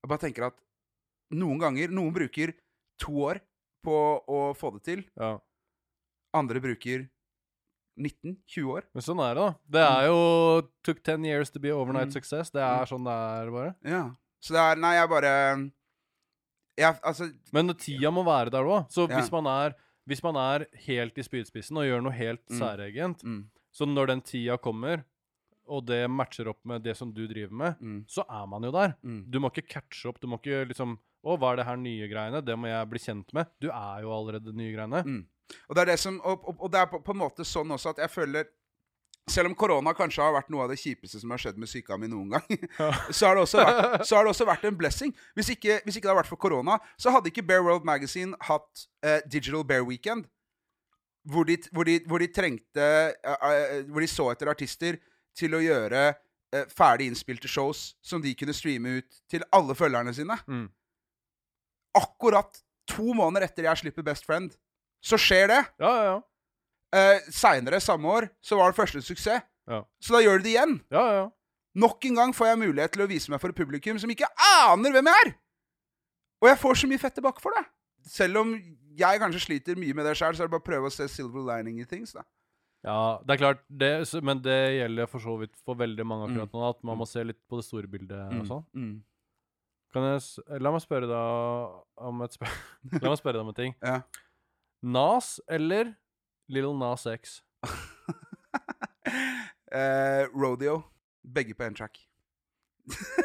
Jeg bare tenker at noen ganger Noen bruker to år på å få det til. ja. Andre bruker 19-20 år. Men sånn er det, da. Det er jo Took 10 years to be overnight Mm. success. Det er sånn det er, bare. Ja. Så det er Nei, jeg bare jeg, Altså Men tida må være der òg. Så Ja. hvis, man er, hvis man er helt i spydspissen og gjør noe helt Mm. særegent, mm, så når den tida kommer, og det matcher opp med det som du driver med, mm, så er man jo der. mm. Du må ikke catche opp. Du må ikke liksom Å, hva er det her nye greiene? Det må jeg bli kjent med. Du er jo allerede nye greiene. Mm. Og det er det som Og, og, og det er på, på en måte sånn også at jeg føler selv om korona kanskje har vært noe av det kjipeste som har skjedd med psyka mi noen gang, så, har det også vært, så har det også vært en blessing. Hvis ikke, hvis ikke det hadde vært for korona, så hadde ikke Bear World Magazine hatt uh, Digital Bear Weekend. Hvor de, hvor, de, hvor de trengte uh, uh, Hvor de så etter artister til å gjøre ferdig innspilte shows som de kunne streame ut til alle følgerne sine. Mm. Akkurat to måneder etter jeg slipper Best Friend, så skjer det. Ja, ja, ja. Uh, Seinere samme år så var det første suksess. Ja. Så da gjør du det igjen. ja, ja. ja. Nok en gang får jeg mulighet til å vise meg for et publikum som ikke aner hvem jeg er! Og jeg får så mye fett tilbake for det. Selv om jeg kanskje sliter mye med det sjøl, så er det bare å prøve å se silver lining i things. da. Ja, det er klart, det, men det gjelder for så vidt for veldig mange akkurat nå, at man må se litt på det store bildet og sånn. Mm. Kan jeg La meg spørre deg om et spør La meg spørre deg om en ting. Ja. Nas eller Little Nas X? Eh, rodeo. Begge på én track. Svar.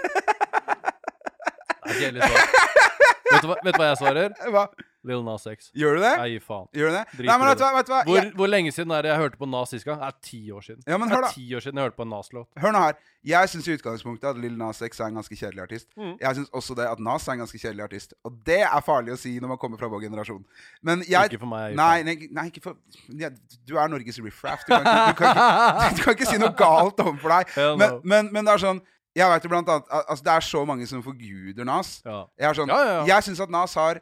vet, du hva, vet du hva jeg svarer? Hva? Lil Nas X. Gjør du det? Jeg gir faen. Gjør du det? Drit Nei, men vet du hva? Vet du hva? Hvor, Jeg, hvor lenge siden er det jeg hørte på Nas sist gang? Det er ti år siden. Ja, men hør da. det er ti år siden jeg hørte på en Nas-låt. hør nå her. Jeg syns i utgangspunktet at Lil Nas X er en ganske kjedelig artist. Mm. Jeg syns også det at Nas er en ganske kjedelig artist. Og det er farlig å si når man kommer fra vår generasjon. Men jeg Ikke for meg. jeg Nei, nei, nei ikke for ja, Du er Norges riffraff. Du, kan ikke- du, du kan ikke si noe galt overfor deg. Men, men, men det er sånn Jeg vet jo blant annet al- Altså, det er så mange som forguder Nas. Ja. Jeg, er sånn, Ja, ja, ja. jeg syns at Nas har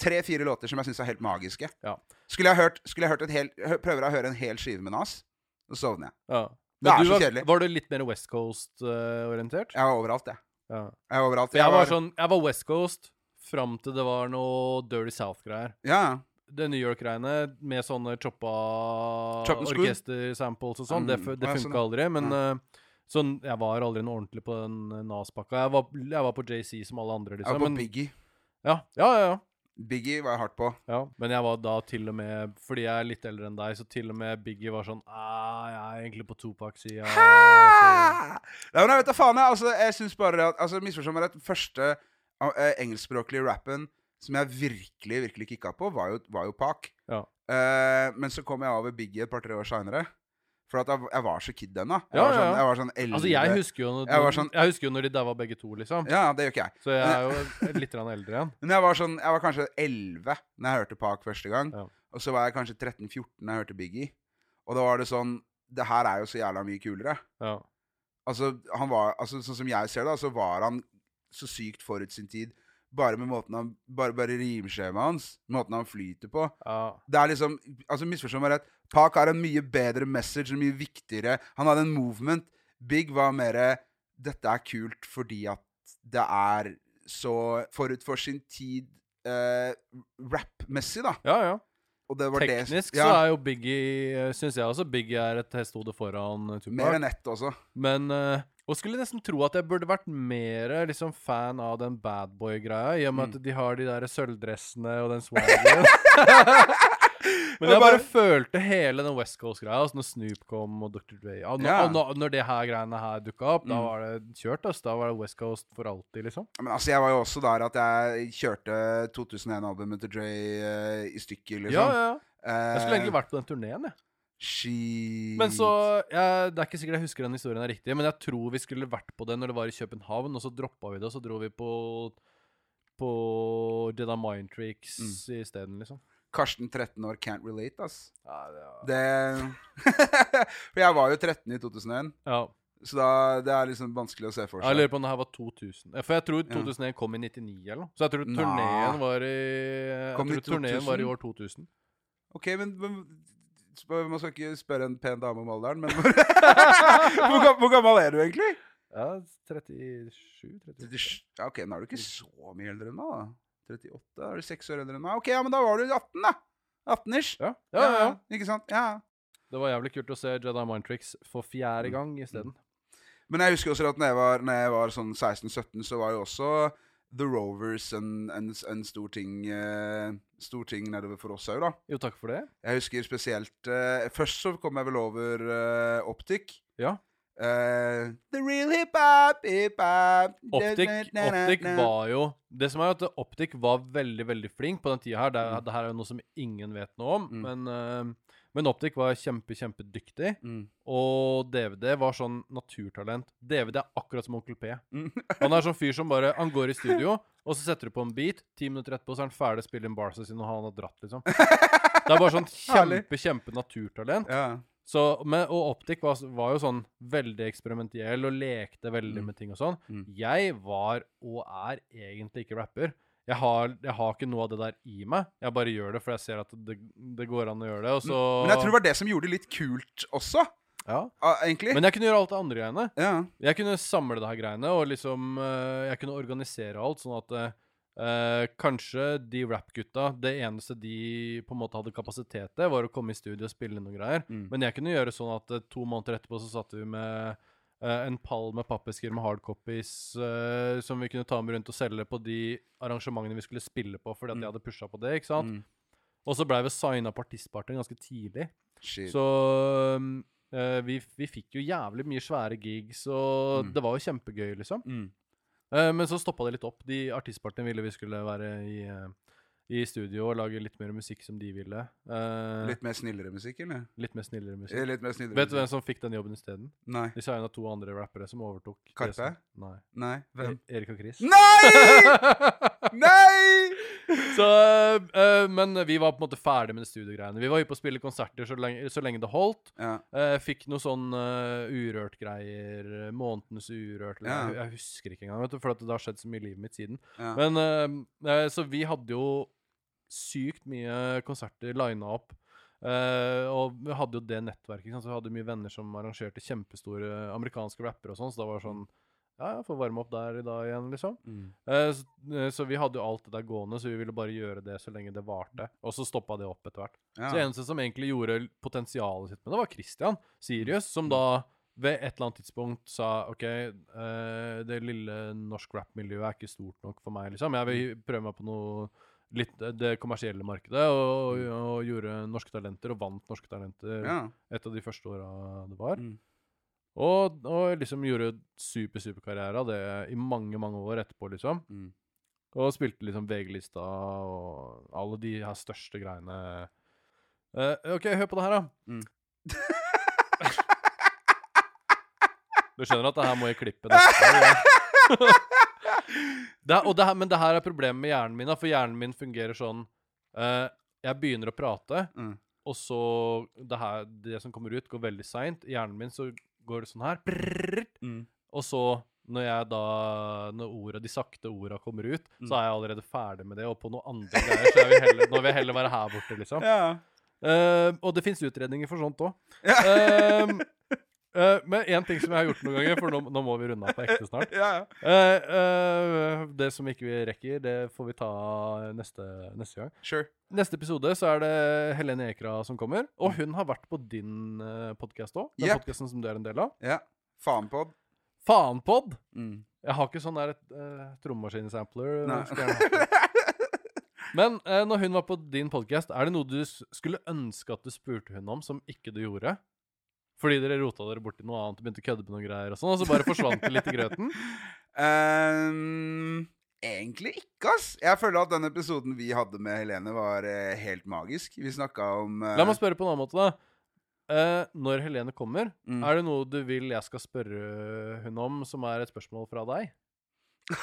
tre-fire låter som jeg syns er helt magiske. Ja. Skulle jeg hørt, skulle jeg hørt et helt Prøver å høre en hel skive med Nas, så sovner jeg. ja. Det er så var, kjedelig. var du litt mer West Coast-orientert? Jeg var overalt, jeg. ja. Jeg var overalt. jeg, jeg var sånn Jeg var West Coast fram til det var noe Dirty South-greier. Ja. Det New York-greiene med sånne choppa Chop orkester-samples og sånn, Mm, det, det funka sånn, aldri. Men eh, sånn Jeg var aldri noe ordentlig på den eh, Nas-pakka. Jeg, var- jeg var på JC som alle andre, Jeg liksom. var på Men, Biggie. ja, ja, ja, ja. Biggie var jeg hardt på. Ja, men jeg var da til og med Fordi jeg er litt eldre enn deg, så til og med Biggie var sånn ah, Jeg er egentlig på Topak-sida. Nei, men jeg vet da faen, jeg. Altså, jeg syns bare at altså, Misforstå meg rett. Første uh, engelskspråklige rappen som jeg virkelig virkelig kicka på, var jo, var jo Pac. Ja. Eh, men så kom jeg over Biggie et par-tre år seinere. For at jeg, jeg var så kid ennå. Jeg, Ja, var ja, sånn- ja. jeg var sånn 11 Altså, jeg husker jo når, Jeg var sånn- jeg husker jo når de daua begge to, liksom. Ja, det gjør ikke jeg. Så jeg er jo litt eldre igjen. Men jeg var sånn Jeg var kanskje 11 når jeg hørte Park første gang. Og så var jeg kanskje 13-14 når jeg hørte Biggie. Og da var det sånn Det her er jo så jævla mye kulere. Ja. Altså, han var, altså, sånn som jeg ser det, så var han så sykt forut sin tid. Bare med måten han Bare, bare rimskjemaet hans. Måten han flyter på. ja. Det er liksom Altså, misforstå meg rett. Park har en mye bedre message, en mye viktigere Han hadde en movement. Big var mer Dette er kult fordi at det er så forut for sin tid eh, rap-messig, da. ja, ja. Og det var Teknisk det så er jo Biggie Syns jeg også Biggie er et hestehode foran Tupac. Mer enn ett også. Men uh, Og skulle nesten tro at jeg burde vært mer liksom fan av den badboy-greia, i og med Mm. at de har de der sølvdressene og den swagen. Men jeg bare følte hele den West Coast-greia, altså når Snoop kom og Dr. Dre og, Ja. og når, når det her greiene her dukka opp, da Mm. var det kjørt. ass. Da var det West Coast for alltid, liksom. Men altså, jeg var jo også der at jeg kjørte 2001-albumet til Dre uh, i stykker, liksom. Ja, ja. Uh, Jeg skulle egentlig vært på den turneen, jeg. Shit. Men så jeg, Det er ikke sikkert jeg husker den historien er riktig, men jeg tror vi skulle vært på den når det var i København, og så droppa vi det, og så dro vi på på Jedi Mind Tricks Mm. isteden, liksom. Karsten 13 år can't relate, ass. Ja, det var... Det For jeg var jo 13 i 2001, ja. så da, det er liksom vanskelig å se for seg. Jeg lurer på om det her var 2000. For jeg tror Ja. 2001 kom i 99 eller noe. Så jeg tror turneen var i Jeg tror turneen var i år 2000. Ok, men, men Man skal ikke spørre en pen dame om alderen, men hvor, hvor, hvor gammel er du egentlig? Ja, 37? 37. 37. Ja, ok, nå er du ikke så mye eldre enn meg, da. 38? Da er du seks år eldre enn meg. Ok, ja, men da var du 18, da. 18-ish. Ja, ja, ja. ja. Ikke sant? Ja. Det var jævlig kult å se Jedi Mind Tricks for fjerde Mm. gang isteden. Men jeg husker også at når jeg var, når jeg var sånn 16-17, så var jo også The Rovers en, en, en stor ting uh, Stor ting nedover for oss òg, da. Jo, takk for det. Jeg husker spesielt uh, Først så kom jeg vel over uh, Optic. Ja. Eh, the real hip-hop, hip-hop Optic, na, na, Optic var jo Det som er at Optic var veldig veldig flink på den tida her. Det, Mm. det her er jo noe som ingen vet noe om. Mm. Men, uh, men Optic var kjempe, kjempedyktig. mm. Og DVD var sånn naturtalent. DVD er akkurat som Onkel P. Mm. Han er sånn fyr som bare Han går i studio, og så setter du på en beat. Ti minutter etterpå så er han ferdig å spille inn barsa sine, og han har dratt, liksom. Det er bare sånn kjempe, kjempe naturtalent. Ja. Så, men, og Optic var, var jo sånn veldig eksperimentiell og lekte veldig Mm. med ting og sånn. Mm. Jeg var, og er, egentlig ikke rapper. Jeg har, jeg har ikke noe av det der i meg. Jeg bare gjør det, for jeg ser at det, det går an å gjøre det. Og så Men jeg tror det var det som gjorde det litt kult også, ja. egentlig. Men jeg kunne gjøre alt det andre greiene. ja. Jeg kunne samle det her greiene, og liksom eh, Jeg kunne organisere alt, sånn at eh, kanskje de rap-gutta Det eneste de på en måte hadde kapasitet til, var å komme i studio og spille noen greier. Mm. Men jeg kunne gjøre sånn at eh, to måneder etterpå så satt vi med eh, en pall med pappesker med hardcopies eh, som vi kunne ta med rundt og selge på de arrangementene vi skulle spille på, fordi at Mm. de hadde pusha på det. ikke sant? Mm. Og så blei vi signa på artistpartner ganske tidlig. Shit. Så um, eh, vi, vi fikk jo jævlig mye svære gigs, og Mm. det var jo kjempegøy, liksom. Eh, men så stoppa det litt opp. De artistpartene ville vi skulle være i, eh, i studio og lage litt mer musikk som de ville. Eh, litt, mer snillere musikk, eller? Litt mer snillere Eh, musikk. Litt mer snillere Vet du hvem som fikk den jobben isteden? De av to andre rappere som overtok. Karpe? Nei. Nei. Hvem? E- Erik og Chris. Nei! Nei! så, uh, men vi var på en måte ferdig med de studiegreiene. Vi var hypp på å spille konserter så lenge, så lenge det holdt. Ja. Uh, fikk noe sånn uh, Urørt-greier. Månedens Urørt. eller Ja. Jeg, jeg husker ikke engang, vet du, for det har skjedd så mye i livet mitt siden. Ja. Men Så vi hadde jo sykt mye konserter lina opp. Uh, og vi hadde jo det nettverket. Så vi hadde mye venner som arrangerte kjempestore amerikanske rappere og sånn, så det var sånn Ja, jeg får varme opp der i dag igjen, liksom. Mm. Eh, så, eh, så vi hadde jo alt det der gående, så vi ville bare gjøre det så lenge det varte. Og så stoppa det opp etter hvert. Ja. Så eneste som egentlig gjorde potensialet sitt med det, var Christian Sirius, som da ved et eller annet tidspunkt sa OK, eh, det lille norsk rap-miljøet er ikke stort nok for meg, liksom. Jeg vil prøve meg på noe litt eh, det kommersielle markedet, og, og gjorde Norske Talenter, og vant Norske Talenter ja. et av de første åra det var. Mm. Og, og liksom gjorde super, super karriere av det i mange, mange år etterpå, liksom. Mm. Og spilte liksom VG-lista og alle de her største greiene. Uh, OK, hør på det her, da. Mm. Du skjønner at det her må jeg klippe neste det er, og det her, men det her er problemet med hjernen min, da, for hjernen min fungerer sånn uh, Jeg begynner å prate, Mm. og så det, her, det som kommer ut, går veldig seint. I hjernen min så går det sånn her. Mm. og så, når jeg da Når ordet, de sakte orda kommer ut, Mm. så er jeg allerede ferdig med det, og på noe andre greier. Så vil heller, nå vil jeg heller være her borte, liksom. Ja. Uh, og det fins utredninger for sånt òg. Ja. Men én ting som jeg har gjort noen ganger, for nå, nå må vi runde av på ekte snart. ja. ja. Uh, uh, det som ikke vi rekker, det får vi ta neste, neste gang. Sure. Neste episode så er det Helene Ekra som kommer. Og hun har vært på din uh, podkast òg. Den Yep. podkasten som du er en del av. Ja. Faenpod. Faenpod! Mm. Jeg har ikke sånn der uh, hatt. Men når hun var på din podkast, er det noe du skulle ønske at du spurte hun om, som ikke du gjorde? Fordi dere rota dere borti noe annet og begynte å kødde med noen greier, og sånn, og så bare forsvant det litt i grøten? um, egentlig ikke, ass. Jeg føler at den episoden vi hadde med Helene, var eh, helt magisk. Vi snakka om eh, La meg spørre på en annen måte, da. Eh, når Helene kommer, Mm. er det noe du vil jeg skal spørre hun om, som er et spørsmål fra deg?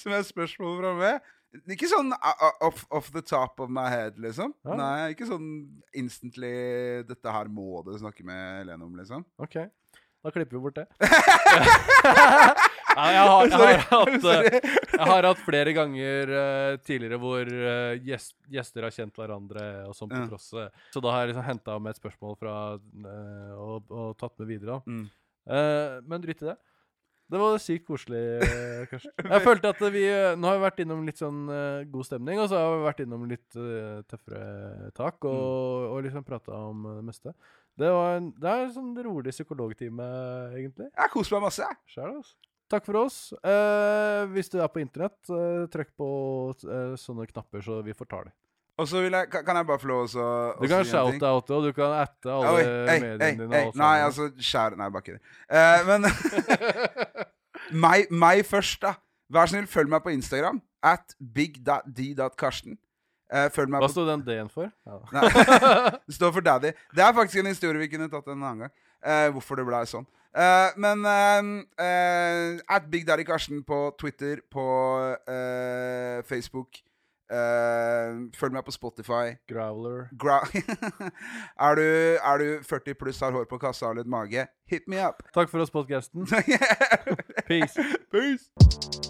Som er spørsmål fra meg. Ikke sånn off, off the top of my head, liksom. Ja. Nei, ikke sånn instantly 'Dette her må du snakke med Helene om', liksom. OK. Da klipper vi bort det. Nei, jeg har, jeg har hatt eh, Jeg har hatt flere ganger uh, tidligere hvor uh, gjest, gjester har kjent hverandre og sånn på tross. Så da har jeg liksom henta med et spørsmål fra uh, og, og tatt med videre. Mm. Men drit i det. Det var sykt koselig, eh, Karsten. Jeg følte at vi eh, Nå har vi vært innom litt sånn eh, god stemning, og så har vi vært innom litt tøffere tak, og, og liksom prata om det meste. Det, var en, det er en sånn rolig psykologtime, egentlig. Jeg koser meg masse. Sjæl, altså. Takk for oss. Eh, hvis du er på internett, eh, trykk på eh, sånne knapper, så vi får ta det. Og så vil jeg, kan jeg bare få lov å Du kan shout-oute, og du kan atte alle Oi, ei, mediene ei, dine. Ei, Nei, altså Skjær Nei, bare kødder. Uh, men meg, meg først, da. Vær snill, følg meg på Instagram. At big.d.karsten. Uh, følg meg Hva sto den D-en for? Ja. Nei. Det står for daddy. Det er faktisk en historie vi kunne tatt en annen gang. Uh, hvorfor det blei sånn. Uh, men at Big Daddy Karsten på Twitter, på Facebook. Eh, følg meg på Spotify. Growler. Gra er, du, er du 40 pluss, har hår på kassa og litt mage, hit me up. Takk for oss, podkasten. Peace. Peace.